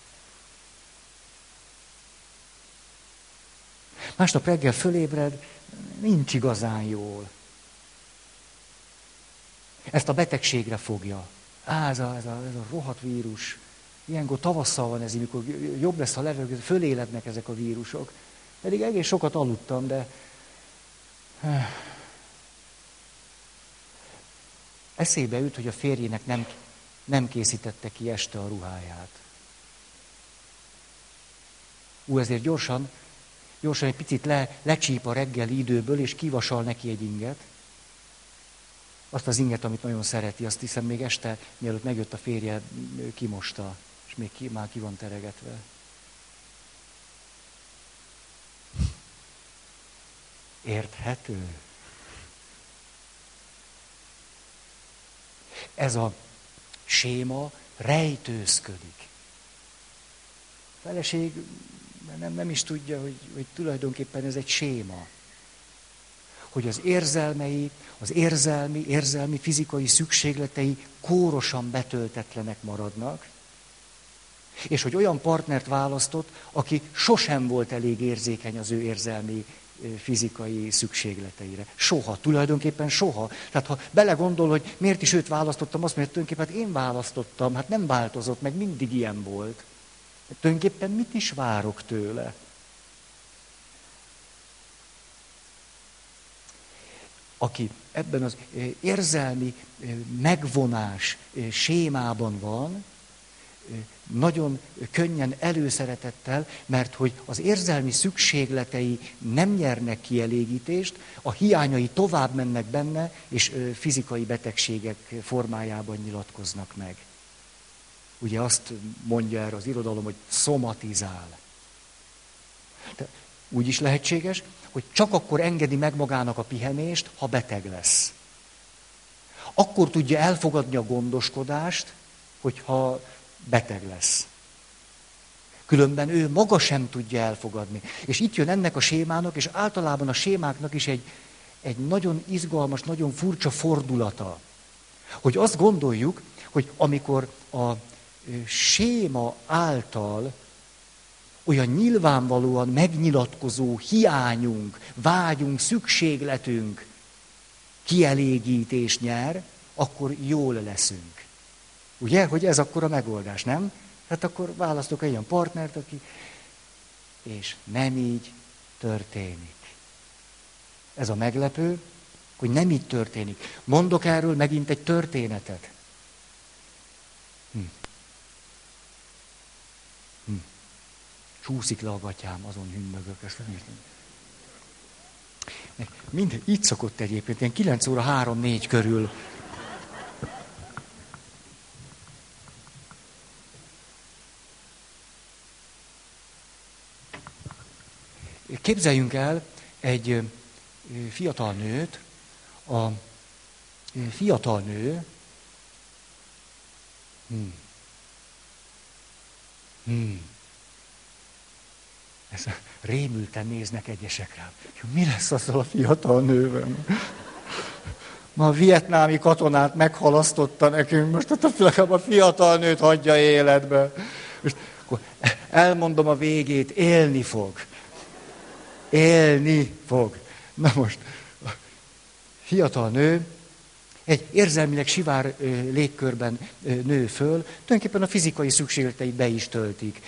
Másnap reggel fölébred, nincs igazán jól. Ezt a betegségre fogja. Á, ez a, ez a, ez a rohadt vírus. Ilyenkor tavasszal van ez, amikor jobb lesz a levegő, fölélednek ezek a vírusok. Pedig egész sokat aludtam, de... Eszébe jut, hogy a férjének nem, nem készítette ki este a ruháját. Ú, ezért gyorsan gyorsan egy picit le, lecsíp a reggeli időből, és kivasal neki egy inget. Azt az inget, amit nagyon szereti, azt hiszem még este, mielőtt megjött a férje, kimosta, és még ki, már ki van teregetve. Érthető? Ez a séma rejtőzködik. A feleség nem, nem is tudja, hogy, hogy tulajdonképpen ez egy séma. hogy az érzelmei, az érzelmi, érzelmi, fizikai szükségletei kórosan betöltetlenek maradnak, és hogy olyan partnert választott, aki sosem volt elég érzékeny az ő érzelmi, fizikai szükségleteire. Soha, tulajdonképpen soha. Tehát ha belegondol, hogy miért is őt választottam, azt mondja, tulajdonképpen hát én választottam, hát nem változott, meg mindig ilyen volt. Tulajdonképpen mit is várok tőle? Aki ebben az érzelmi megvonás sémában van, nagyon könnyen előszeretettel, mert hogy az érzelmi szükségletei nem nyernek kielégítést, a hiányai tovább mennek benne, és fizikai betegségek formájában nyilatkoznak meg. Ugye azt mondja erre az irodalom, hogy szomatizál. De úgy is lehetséges, hogy csak akkor engedi meg magának a pihenést, ha beteg lesz. Akkor tudja elfogadni a gondoskodást, hogyha beteg lesz. Különben ő maga sem tudja elfogadni. És itt jön ennek a sémának, és általában a sémáknak is egy, egy nagyon izgalmas, nagyon furcsa fordulata. Hogy azt gondoljuk, hogy amikor a séma által olyan nyilvánvalóan megnyilatkozó hiányunk, vágyunk, szükségletünk kielégítés nyer, akkor jól leszünk. Ugye, hogy ez akkor a megoldás, nem? Hát akkor választok egy olyan partnert, aki... És nem így történik. Ez a meglepő, hogy nem így történik. Mondok erről megint egy történetet. Hm. Hm. Csúszik le a gatyám, azon hümmögök, ezt nem értem. Mind, így szokott egyébként, ilyen 9 óra 3-4 körül Képzeljünk el egy fiatal nőt, a fiatal nő, hmm, hmm, ez rémülten néznek egyesek rám. Mi lesz azzal a fiatal nővel? Ma a vietnámi katonát meghalasztotta nekünk, most a, a fiatal nőt hagyja életbe. Most akkor elmondom a végét, élni fog élni fog. Na most, fiatal nő egy érzelmileg sivár légkörben nő föl, tulajdonképpen a fizikai szükségleteit be is töltik.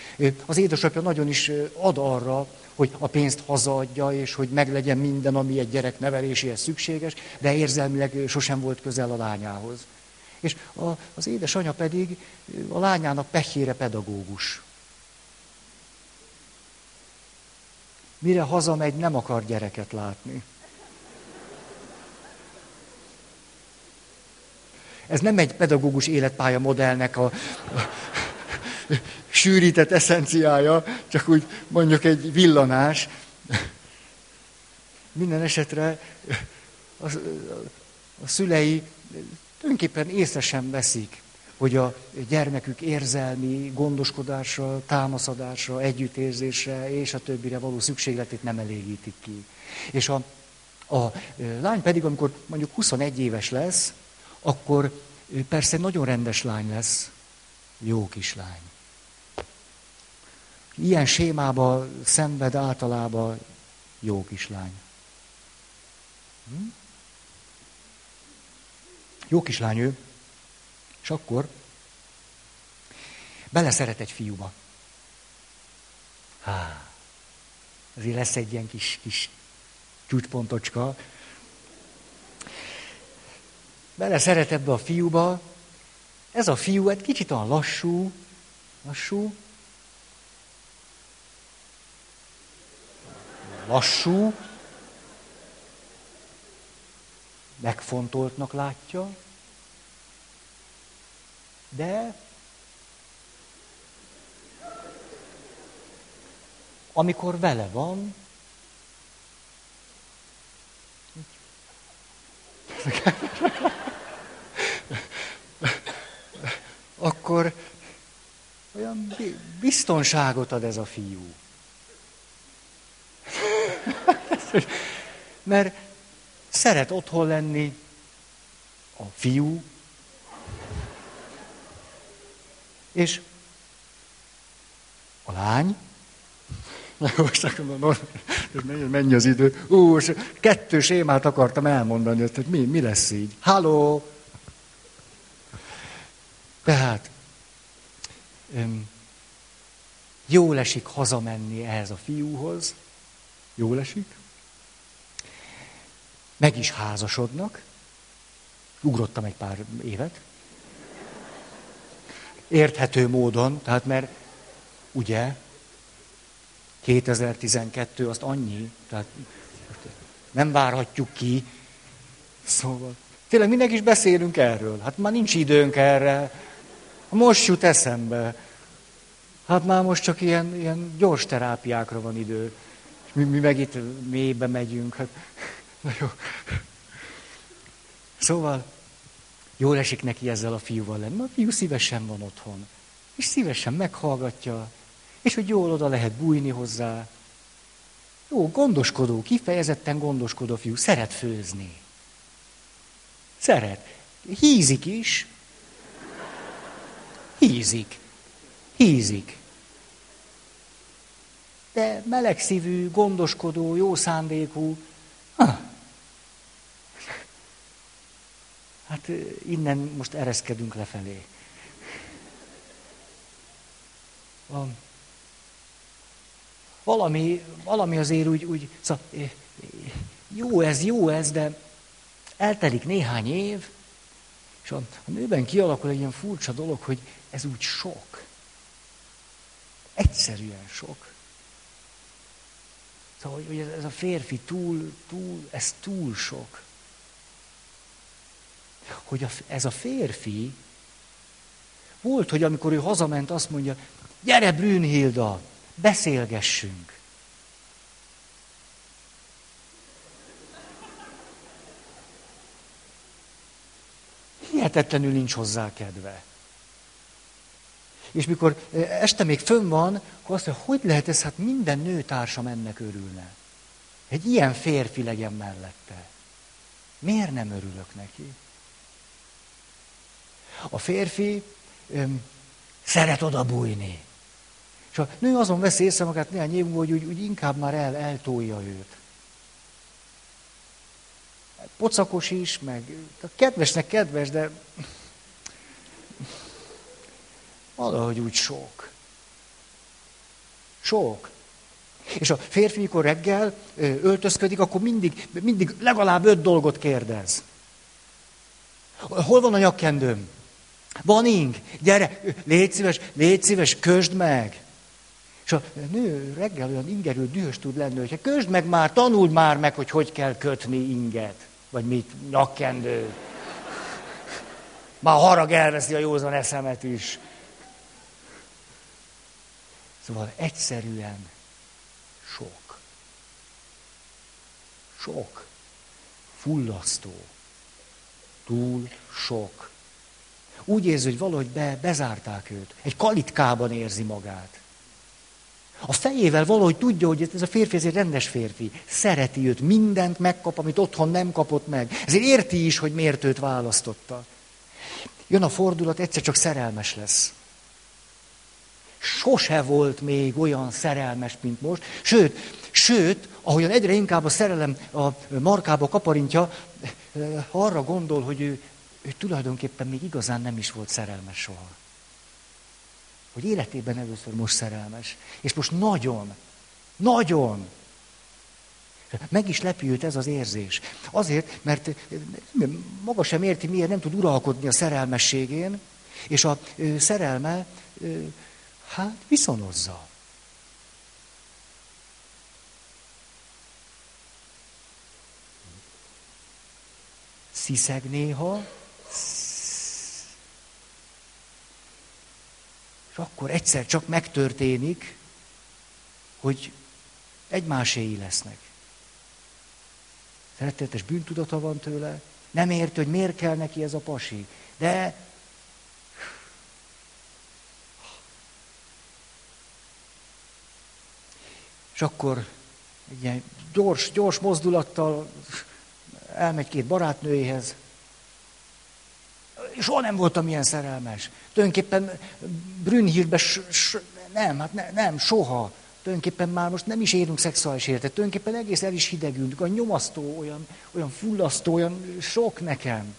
Az édesapja nagyon is ad arra, hogy a pénzt hazaadja, és hogy meglegyen minden, ami egy gyerek neveléséhez szükséges, de érzelmileg sosem volt közel a lányához. És a, az édesanyja pedig a lányának pehére pedagógus. Mire hazamegy, nem akar gyereket látni. Ez nem egy pedagógus életpálya modellnek a, a sűrített eszenciája, csak úgy mondjuk egy villanás. Minden esetre a, a szülei tulajdonképpen észre sem veszik, hogy a gyermekük érzelmi gondoskodásra, támaszadásra, együttérzésre és a többire való szükségletét nem elégítik ki. És a, a lány pedig, amikor mondjuk 21 éves lesz, akkor persze nagyon rendes lány lesz, jó kislány. Ilyen sémába szenved általában jó kislány. Hm? Jó kislány ő. És akkor beleszeret egy fiúba. Há, azért lesz egy ilyen kis, kis csúcspontocska. Beleszeret ebbe a fiúba. Ez a fiú egy kicsit olyan lassú, lassú, lassú, megfontoltnak látja, de amikor vele van, akkor olyan biztonságot ad ez a fiú. Mert szeret otthon lenni a fiú, és a lány, Na, most akkor mondom, mennyi az idő. Ú, kettő sémát akartam elmondani, hogy mi, mi lesz így. Halló! Tehát, öm, jól esik hazamenni ehhez a fiúhoz. Jól esik. Meg is házasodnak. Ugrottam egy pár évet. Érthető módon, tehát mert ugye 2012 azt annyi, tehát nem várhatjuk ki. Szóval, tényleg mindig is beszélünk erről. Hát már nincs időnk erre. Most jut eszembe. Hát már most csak ilyen, ilyen gyors terápiákra van idő. És mi, mi meg itt mélybe megyünk. Hát, na jó. Szóval, jól esik neki ezzel a fiúval lenni. A fiú szívesen van otthon. És szívesen meghallgatja, és hogy jól oda lehet bújni hozzá. Jó, gondoskodó, kifejezetten gondoskodó fiú, szeret főzni. Szeret. Hízik is. Hízik. Hízik. De melegszívű, gondoskodó, jó szándékú. Hát innen most ereszkedünk lefelé. A valami, valami azért úgy, úgy szóval, jó ez, jó ez, de eltelik néhány év, és a, a nőben kialakul egy ilyen furcsa dolog, hogy ez úgy sok. Egyszerűen sok. Szóval, hogy ez a férfi túl, túl, ez túl sok. Hogy a, ez a férfi, volt, hogy amikor ő hazament, azt mondja, gyere Brünnhilda, beszélgessünk. Hihetetlenül nincs hozzá kedve. És mikor este még fönn van, akkor azt mondja, hogy lehet ez, hát minden nőtársam ennek örülne. Egy ilyen férfi legyen mellette. Miért nem örülök neki? A férfi öm, szeret oda bújni. És a nő azon veszi észre magát néhány év múlva, hogy úgy, úgy inkább már el, eltolja őt. Pocakos is, meg kedvesnek kedves, de valahogy úgy sok. Sok. És a férfi, mikor reggel öltözködik, akkor mindig, mindig legalább öt dolgot kérdez. Hol van a nyakkendőm? Van ing? Gyere, légy szíves, légy szíves, kösd meg. És a nő reggel olyan ingerül, dühös tud lenni, hogyha közd meg már, tanuld már meg, hogy hogy kell kötni inget, vagy mit, nyakkendő. Már harag elveszi a józan eszemet is. Szóval egyszerűen sok. Sok. Fullasztó. Túl sok. Úgy érzi, hogy valahogy be, bezárták őt. Egy kalitkában érzi magát. A fejével valahogy tudja, hogy ez a férfi ez egy rendes férfi. Szereti őt, mindent megkap, amit otthon nem kapott meg. Ezért érti is, hogy miért őt választotta. Jön a fordulat, egyszer csak szerelmes lesz. Sose volt még olyan szerelmes, mint most. Sőt, sőt, ahogyan egyre inkább a szerelem a markába kaparintja, arra gondol, hogy ő, ő tulajdonképpen még igazán nem is volt szerelmes soha hogy életében először most szerelmes. És most nagyon, nagyon. Meg is lepi őt ez az érzés. Azért, mert maga sem érti, miért nem tud uralkodni a szerelmességén, és a szerelme, hát viszonozza. Sziszeg néha, És akkor egyszer csak megtörténik, hogy egymáséi lesznek. Szeretetes bűntudata van tőle, nem érti, hogy miért kell neki ez a pasi. De és akkor egy ilyen gyors, gyors mozdulattal elmegy két barátnőjéhez. Soha nem voltam ilyen szerelmes. Tulajdonképpen Brünnhildbe nem, hát ne, nem, soha. Tulajdonképpen már most nem is érünk szexuális életet. Tulajdonképpen egész el is hidegünk. A nyomasztó, olyan, olyan fullasztó, olyan sok nekem.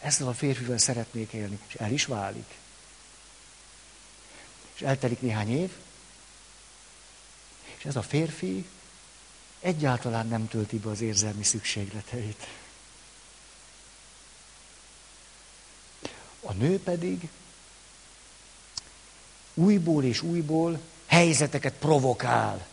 Ezzel a férfivel szeretnék élni. És el is válik. És eltelik néhány év, és ez a férfi egyáltalán nem tölti be az érzelmi szükségleteit. A nő pedig újból és újból helyzeteket provokál,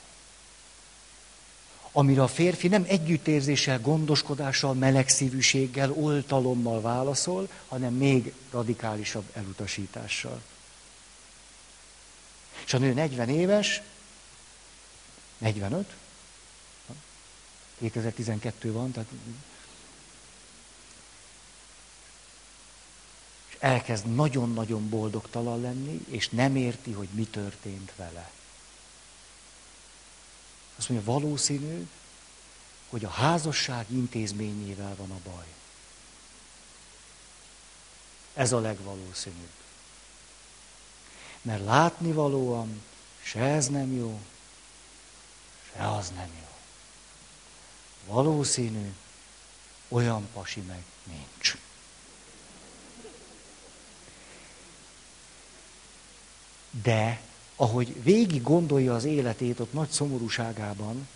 amire a férfi nem együttérzéssel, gondoskodással, melegszívűséggel, oltalommal válaszol, hanem még radikálisabb elutasítással. És a nő 40 éves, 45, 2012 van, tehát és elkezd nagyon-nagyon boldogtalan lenni, és nem érti, hogy mi történt vele. Azt mondja, valószínű, hogy a házasság intézményével van a baj. Ez a legvalószínűbb. Mert látnivalóan se ez nem jó, se az nem jó. Valószínű, olyan pasi meg nincs. De ahogy végig gondolja az életét ott nagy szomorúságában,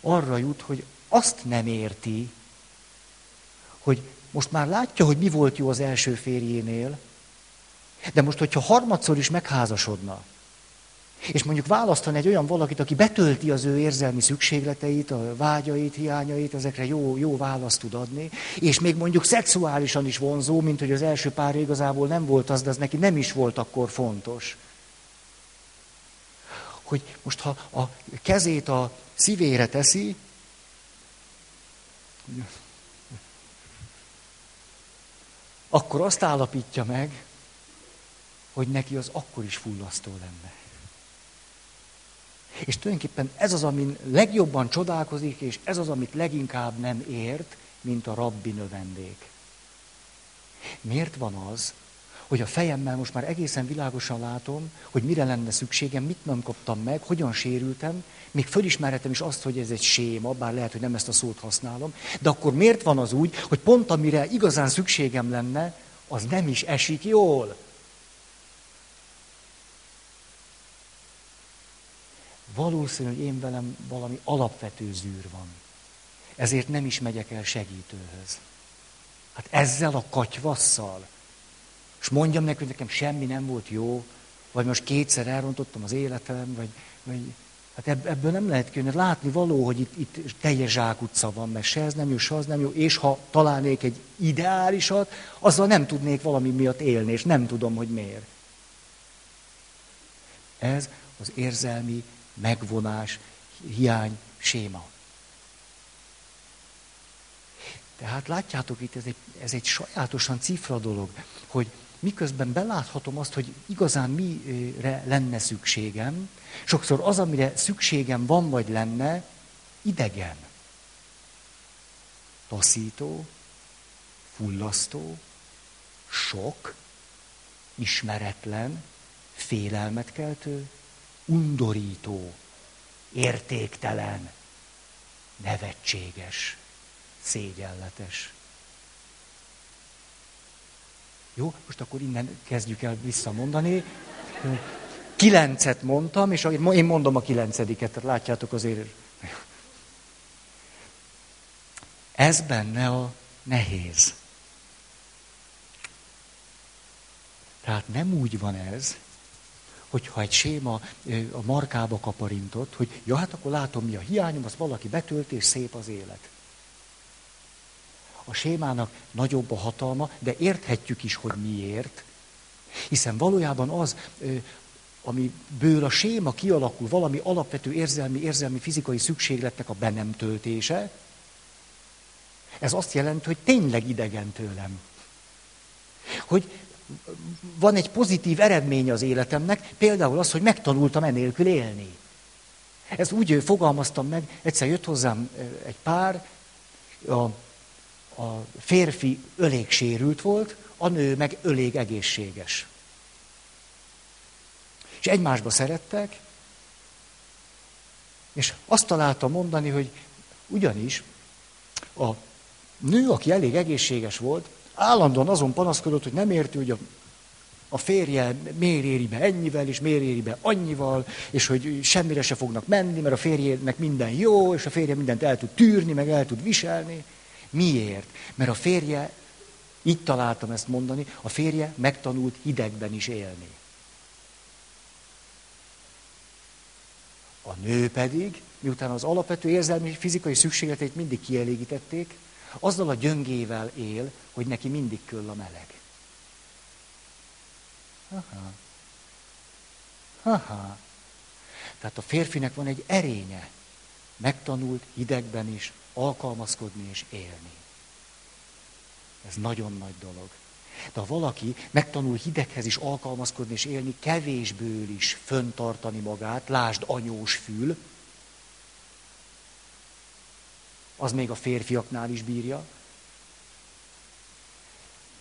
arra jut, hogy azt nem érti, hogy most már látja, hogy mi volt jó az első férjénél, de most, hogyha harmadszor is megházasodna, és mondjuk választani egy olyan valakit, aki betölti az ő érzelmi szükségleteit, a vágyait, hiányait, ezekre jó, jó választ tud adni, és még mondjuk szexuálisan is vonzó, mint hogy az első pár igazából nem volt az, de az neki nem is volt akkor fontos. Hogy most ha a kezét a szívére teszi, akkor azt állapítja meg, hogy neki az akkor is fullasztó lenne. És tulajdonképpen ez az, amin legjobban csodálkozik, és ez az, amit leginkább nem ért, mint a rabbi növendék. Miért van az, hogy a fejemmel most már egészen világosan látom, hogy mire lenne szükségem, mit nem kaptam meg, hogyan sérültem, még fölismerhetem is azt, hogy ez egy séma, bár lehet, hogy nem ezt a szót használom, de akkor miért van az úgy, hogy pont amire igazán szükségem lenne, az nem is esik jól. Valószínű, hogy én velem valami alapvető zűr van. Ezért nem is megyek el segítőhöz. Hát ezzel a katyvasszal. És mondjam neki, hogy nekem semmi nem volt jó, vagy most kétszer elrontottam az életem, vagy, vagy hát ebből nem lehet kijönni. Látni való, hogy itt, itt teljes zsákutca van, mert se ez nem jó, se az nem jó, és ha találnék egy ideálisat, azzal nem tudnék valami miatt élni, és nem tudom, hogy miért. Ez az érzelmi megvonás, hiány, séma. Tehát látjátok itt, ez egy, ez egy sajátosan cifra dolog, hogy miközben beláthatom azt, hogy igazán mire lenne szükségem, sokszor az, amire szükségem van vagy lenne, idegen. Taszító, fullasztó, sok, ismeretlen, félelmet keltő, undorító, értéktelen, nevetséges, szégyenletes. Jó, most akkor innen kezdjük el visszamondani. Kilencet mondtam, és én mondom a kilencediket, tehát látjátok azért. Ez benne a nehéz. Tehát nem úgy van ez, hogyha egy séma a markába kaparintott, hogy ja, hát akkor látom, mi a hiányom, az valaki betölt, és szép az élet. A sémának nagyobb a hatalma, de érthetjük is, hogy miért. Hiszen valójában az, amiből a séma kialakul, valami alapvető érzelmi, érzelmi, fizikai szükségletnek a be töltése, ez azt jelenti, hogy tényleg idegen tőlem. Hogy van egy pozitív eredménye az életemnek, például az, hogy megtanultam enélkül élni. Ez úgy fogalmaztam meg, egyszer jött hozzám egy pár, a, a férfi ölég sérült volt, a nő meg ölég egészséges. És egymásba szerettek, és azt találta mondani, hogy ugyanis a nő, aki elég egészséges volt, állandóan azon panaszkodott, hogy nem érti, hogy a, a férje miért éri be ennyivel, és miért éri be annyival, és hogy semmire se fognak menni, mert a férjének minden jó, és a férje mindent el tud tűrni, meg el tud viselni. Miért? Mert a férje, így találtam ezt mondani, a férje megtanult hidegben is élni. A nő pedig, miután az alapvető érzelmi fizikai szükségleteit mindig kielégítették, azzal a gyöngével él, hogy neki mindig köll a meleg. Aha. Aha. Tehát a férfinek van egy erénye. Megtanult hidegben is alkalmazkodni és élni. Ez nagyon nagy dolog. De ha valaki megtanul hideghez is alkalmazkodni és élni, kevésből is föntartani magát, lásd anyós fül, az még a férfiaknál is bírja.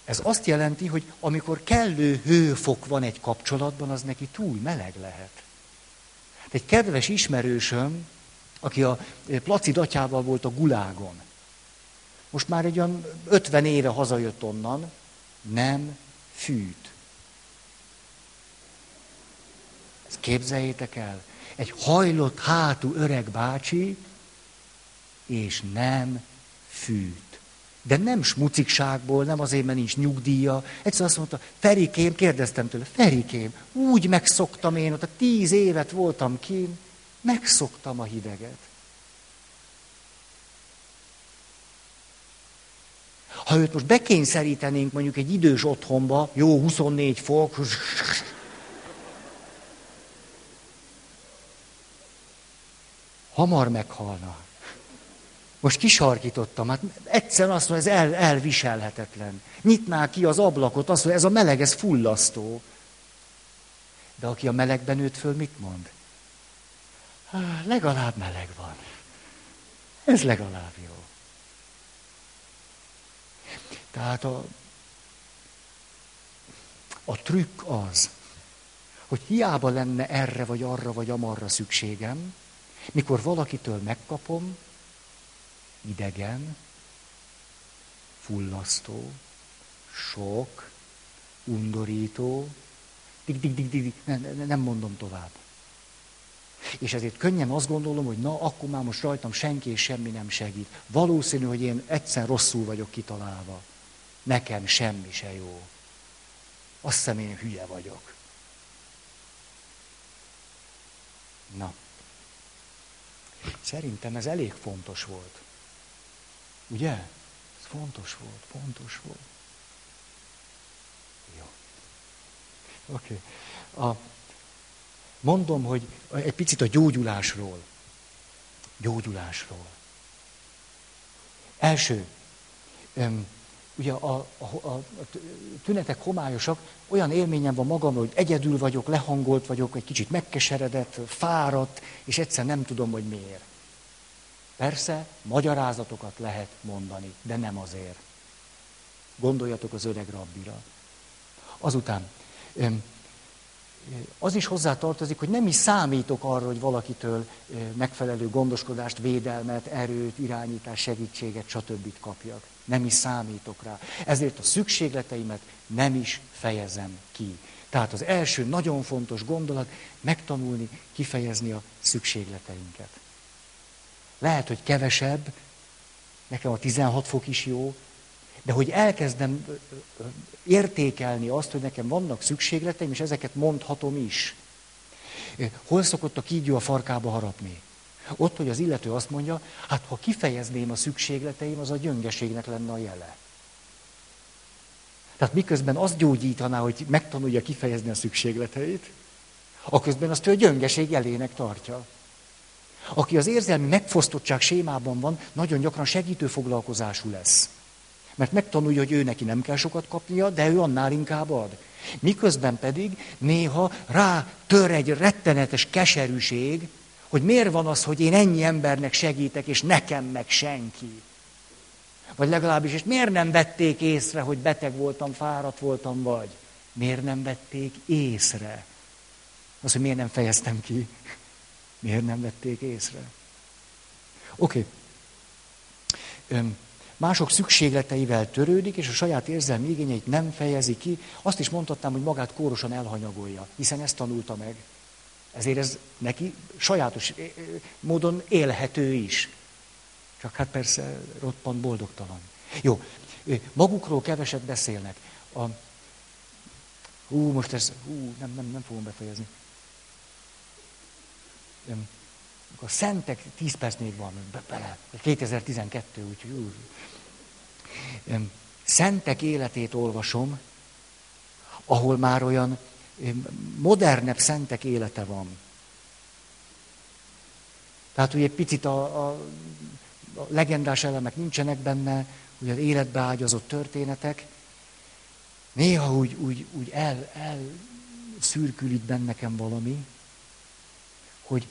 Ez azt jelenti, hogy amikor kellő hőfok van egy kapcsolatban, az neki túl meleg lehet. Egy kedves ismerősöm, aki a Placid atyával volt a gulágon, most már egy olyan 50 éve hazajött onnan, nem fűt. Ezt képzeljétek el. Egy hajlott hátú öreg bácsi, és nem fűt. De nem smucikságból, nem azért, mert nincs nyugdíja. Egyszer azt mondta, Ferikém, kérdeztem tőle, Ferikém, úgy megszoktam én, ott a tíz évet voltam kín, megszoktam a hideget. Ha őt most bekényszerítenénk mondjuk egy idős otthonba, jó 24 fok, hamar meghalna. Most kisarkítottam, hát egyszerűen azt mondja, ez el, elviselhetetlen. Nyitná ki az ablakot, azt mondja, ez a meleg, ez fullasztó. De aki a melegben nőtt föl, mit mond? Há, legalább meleg van. Ez legalább jó. Tehát a, a trükk az, hogy hiába lenne erre vagy arra vagy amarra szükségem, mikor valakitől megkapom, idegen, fullasztó, sok, undorító, dig, dig, dig, dig, nem, nem mondom tovább. És ezért könnyen azt gondolom, hogy na, akkor már most rajtam senki és semmi nem segít. Valószínű, hogy én egyszer rosszul vagyok kitalálva. Nekem semmi se jó. Azt hiszem, én hülye vagyok. Na. Szerintem ez elég fontos volt. Ugye? Ez fontos volt, fontos volt. Jó. Oké. Okay. mondom, hogy egy picit a gyógyulásról. Gyógyulásról. Első, ugye a, a, a tünetek homályosak, olyan élményem van magamról, hogy egyedül vagyok, lehangolt vagyok, egy kicsit megkeseredett, fáradt, és egyszer nem tudom, hogy miért. Persze, magyarázatokat lehet mondani, de nem azért. Gondoljatok az öreg rabbira. Azután, az is hozzá tartozik, hogy nem is számítok arra, hogy valakitől megfelelő gondoskodást, védelmet, erőt, irányítást, segítséget, stb. kapjak. Nem is számítok rá. Ezért a szükségleteimet nem is fejezem ki. Tehát az első nagyon fontos gondolat, megtanulni, kifejezni a szükségleteinket. Lehet, hogy kevesebb, nekem a 16 fok is jó, de hogy elkezdem értékelni azt, hogy nekem vannak szükségleteim, és ezeket mondhatom is. Hol szokott a kígyó a farkába harapni? Ott, hogy az illető azt mondja, hát ha kifejezném a szükségleteim, az a gyöngeségnek lenne a jele. Tehát miközben azt gyógyítaná, hogy megtanulja kifejezni a szükségleteit, aközben azt ő a gyöngeség jelének tartja. Aki az érzelmi megfosztottság sémában van, nagyon gyakran segítő foglalkozású lesz. Mert megtanulja, hogy ő neki nem kell sokat kapnia, de ő annál inkább ad. Miközben pedig néha rá tör egy rettenetes keserűség, hogy miért van az, hogy én ennyi embernek segítek, és nekem meg senki. Vagy legalábbis, és miért nem vették észre, hogy beteg voltam, fáradt voltam, vagy? Miért nem vették észre? Az, hogy miért nem fejeztem ki. Miért nem vették észre? Oké. Okay. Mások szükségleteivel törődik, és a saját érzelmi igényeit nem fejezi ki. Azt is mondhatnám, hogy magát kórosan elhanyagolja, hiszen ezt tanulta meg. Ezért ez neki sajátos módon élhető is. Csak hát persze roppant boldogtalan. Jó, magukról keveset beszélnek. A, hú, most ez, hú, nem, nem, nem fogom befejezni. A szentek, 10 perc még van, be, bele, 2012, úgyhogy ú. Szentek életét olvasom, ahol már olyan modernebb szentek élete van. Tehát, hogy egy picit a, a, a legendás elemek nincsenek benne, ugye az életbe ágyazott történetek, néha úgy, úgy, úgy el, el szürkül itt bennekem valami, hogy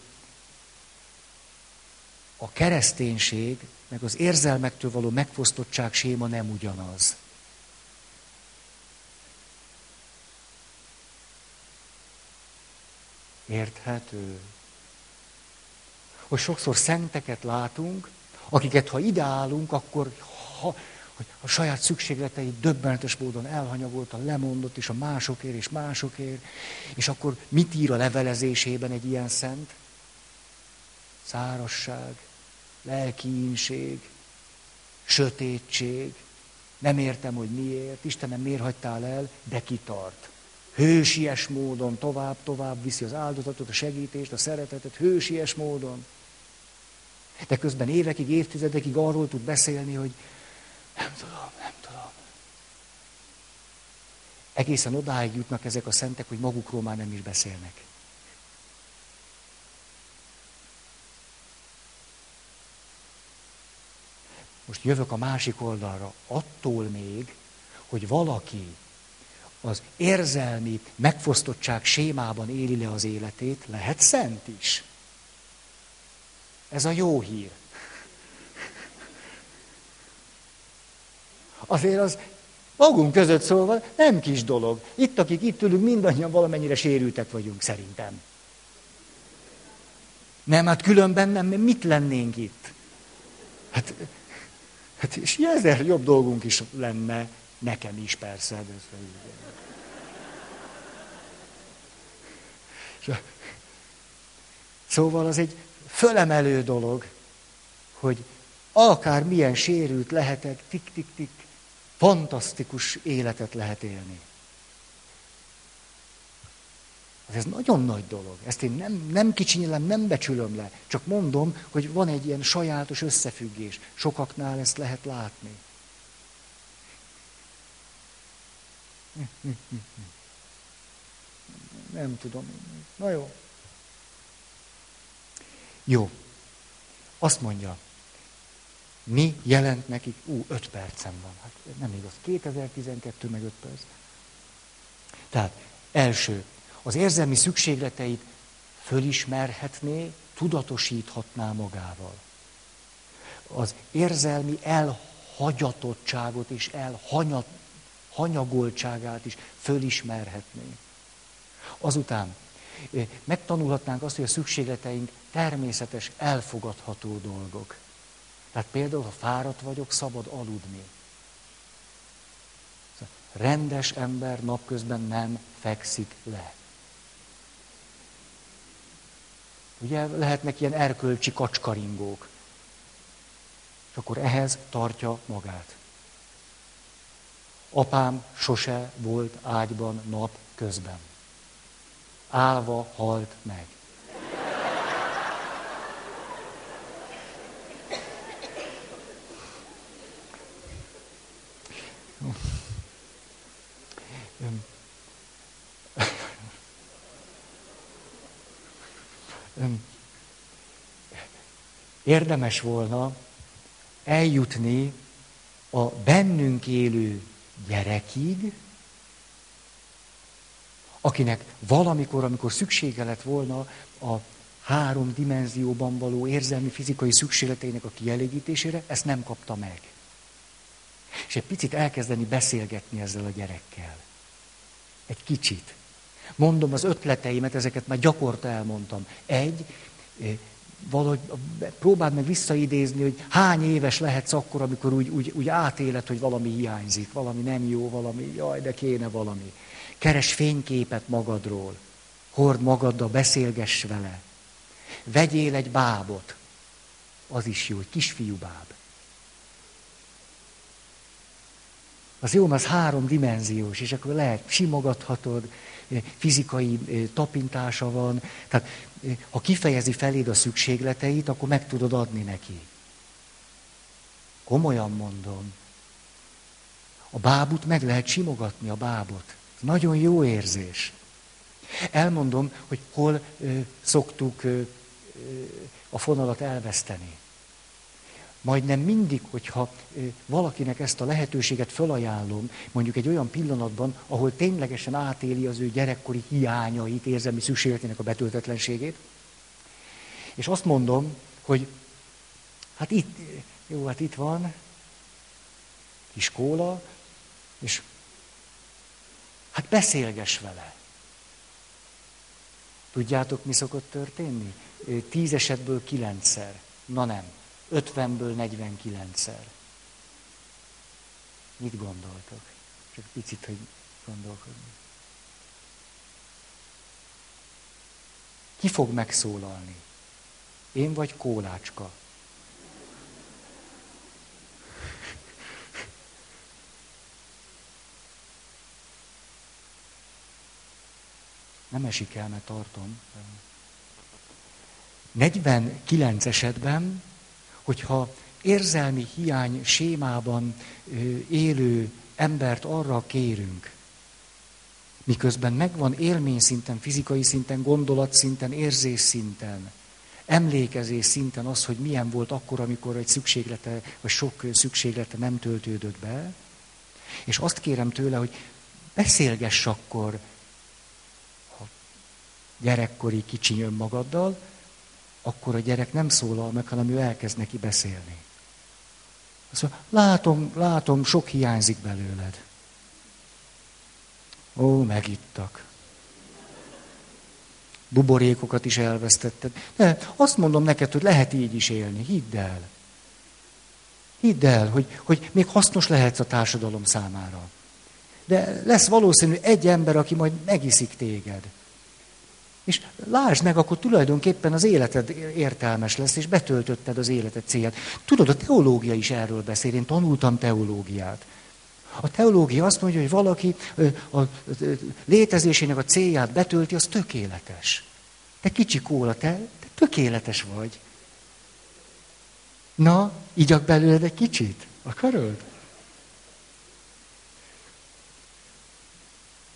a kereszténység, meg az érzelmektől való megfosztottság séma nem ugyanaz. Érthető. Hogy sokszor szenteket látunk, akiket ha ideálunk, akkor ha, a saját szükségleteit döbbenetes módon elhanyagolta, lemondott, és a másokért, és másokért, és akkor mit ír a levelezésében egy ilyen szent? Szárasság, lelkiínség, sötétség, nem értem, hogy miért, Istenem miért hagytál el, de kitart. Hősies módon tovább, tovább viszi az áldozatot, a segítést, a szeretetet, hősies módon. De közben évekig, évtizedekig arról tud beszélni, hogy nem tudom, nem tudom. Egészen odáig jutnak ezek a szentek, hogy magukról már nem is beszélnek. Most jövök a másik oldalra. Attól még, hogy valaki az érzelmi megfosztottság sémában éli le az életét, lehet szent is. Ez a jó hír. Azért az magunk között szólva nem kis dolog. Itt, akik itt ülünk, mindannyian valamennyire sérültek vagyunk, szerintem. Nem, hát különben nem, mit lennénk itt? Hát, hát és ezer jobb dolgunk is lenne, nekem is persze. De ez... Szóval az egy fölemelő dolog, hogy akár milyen sérült lehetek, tik-tik-tik, fantasztikus életet lehet élni. Ez nagyon nagy dolog. Ezt én nem, nem kicsinyelem, nem becsülöm le. Csak mondom, hogy van egy ilyen sajátos összefüggés. Sokaknál ezt lehet látni. Nem tudom. Na jó. Jó. Azt mondja, mi jelent nekik? Ú, öt percem van. Hát nem igaz. 2012 meg öt perc. Tehát első, az érzelmi szükségleteit fölismerhetné, tudatosíthatná magával. Az érzelmi elhagyatottságot és elhanyagoltságát is fölismerhetné. Azután eh, megtanulhatnánk azt, hogy a szükségleteink természetes, elfogadható dolgok. Tehát például, ha fáradt vagyok, szabad aludni. Rendes ember napközben nem fekszik le. Ugye lehetnek ilyen erkölcsi kacskaringók. És akkor ehhez tartja magát. Apám sose volt ágyban nap közben. Álva halt meg. Érdemes volna eljutni a bennünk élő gyerekig, akinek valamikor, amikor szüksége lett volna a három dimenzióban való érzelmi, fizikai szükségleteinek a kielégítésére, ezt nem kapta meg. És egy picit elkezdeni beszélgetni ezzel a gyerekkel. Egy kicsit. Mondom az ötleteimet, ezeket már gyakorta elmondtam. Egy, valahogy próbáld meg visszaidézni, hogy hány éves lehetsz akkor, amikor úgy, úgy, úgy átéled, hogy valami hiányzik, valami nem jó, valami, jaj, de kéne valami. Keres fényképet magadról, hord magaddal, beszélgess vele. Vegyél egy bábot, az is jó, egy kisfiú báb. Az jó, az három dimenziós, és akkor lehet, simogathatod, fizikai tapintása van. Tehát ha kifejezi feléd a szükségleteit, akkor meg tudod adni neki. Komolyan mondom. A bábut meg lehet simogatni, a bábot. Nagyon jó érzés. Elmondom, hogy hol ö, szoktuk ö, a fonalat elveszteni. Majdnem mindig, hogyha valakinek ezt a lehetőséget felajánlom, mondjuk egy olyan pillanatban, ahol ténylegesen átéli az ő gyerekkori hiányait, érzelmi szükségletének a betöltetlenségét, és azt mondom, hogy hát itt, jó, hát itt van iskola, és hát beszélges vele. Tudjátok, mi szokott történni? Tíz esetből kilencszer. Na nem. 50-ből 49-szer. Mit gondoltok? Csak picit, hogy gondolkodni. Ki fog megszólalni? Én vagy Kólácska? Nem esik el, mert tartom. 49 esetben hogyha érzelmi hiány sémában élő embert arra kérünk, miközben megvan élmény szinten, fizikai szinten, gondolat szinten, érzés szinten, emlékezés szinten az, hogy milyen volt akkor, amikor egy szükséglete, vagy sok szükséglete nem töltődött be, és azt kérem tőle, hogy beszélgess akkor a gyerekkori kicsiny önmagaddal, akkor a gyerek nem szólal meg, hanem ő elkezd neki beszélni. Azt mondja, látom, látom, sok hiányzik belőled. Ó, megittak. Buborékokat is elvesztetted. De azt mondom neked, hogy lehet így is élni. Hidd el. Hidd el, hogy, hogy még hasznos lehetsz a társadalom számára. De lesz valószínű egy ember, aki majd megiszik téged. És lásd meg, akkor tulajdonképpen az életed értelmes lesz, és betöltötted az életed célját. Tudod, a teológia is erről beszél, én tanultam teológiát. A teológia azt mondja, hogy valaki a létezésének a célját betölti, az tökéletes. Te kicsi kóla, te, te tökéletes vagy. Na, igyak belőled egy kicsit? Akarod?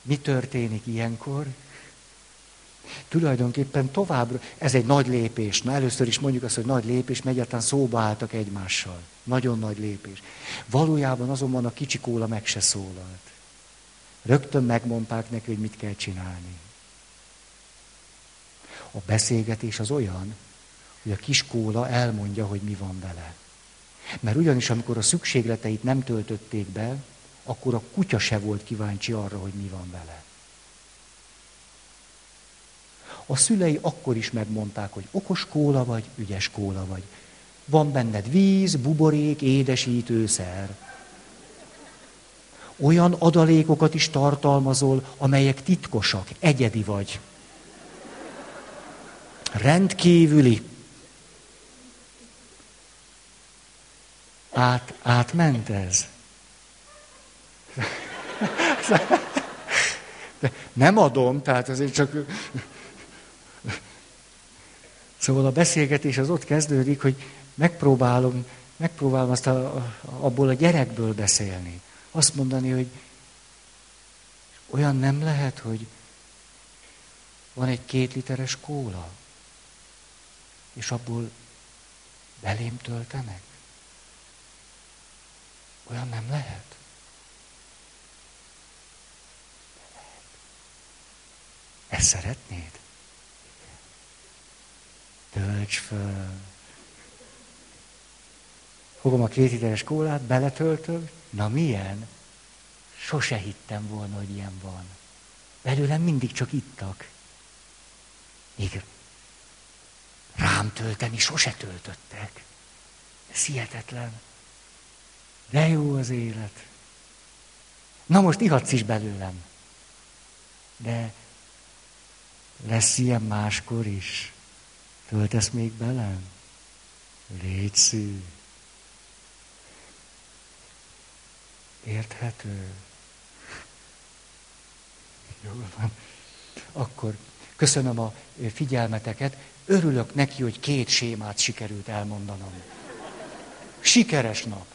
Mi történik ilyenkor? Tulajdonképpen továbbra, ez egy nagy lépés. Na először is mondjuk azt, hogy nagy lépés, mert egyáltalán szóba álltak egymással. Nagyon nagy lépés. Valójában azonban a kicsi kóla meg se szólalt. Rögtön megmondták neki, hogy mit kell csinálni. A beszélgetés az olyan, hogy a kis kóla elmondja, hogy mi van vele. Mert ugyanis, amikor a szükségleteit nem töltötték be, akkor a kutya se volt kíváncsi arra, hogy mi van vele. A szülei akkor is megmondták, hogy okos kóla vagy, ügyes kóla vagy. Van benned víz, buborék, édesítőszer. Olyan adalékokat is tartalmazol, amelyek titkosak, egyedi vagy. Rendkívüli. Át, átment ez? Nem adom, tehát azért csak Szóval a beszélgetés az ott kezdődik, hogy megpróbálom, megpróbálom azt a, abból a gyerekből beszélni. Azt mondani, hogy olyan nem lehet, hogy van egy két literes kóla, és abból belém töltenek. Olyan nem lehet. Ezt szeretnéd? Tölts föl. Fogom a két literes kólát, beletöltöm, Na milyen? Sose hittem volna, hogy ilyen van. Belőlem mindig csak ittak. Még rám tölteni sose töltöttek. Ez hihetetlen. De jó az élet. Na most ihatsz is belőlem. De lesz ilyen máskor is. Töltesz még belem? Légy szű. Érthető? Jó van. Akkor köszönöm a figyelmeteket. Örülök neki, hogy két sémát sikerült elmondanom. Sikeres nap.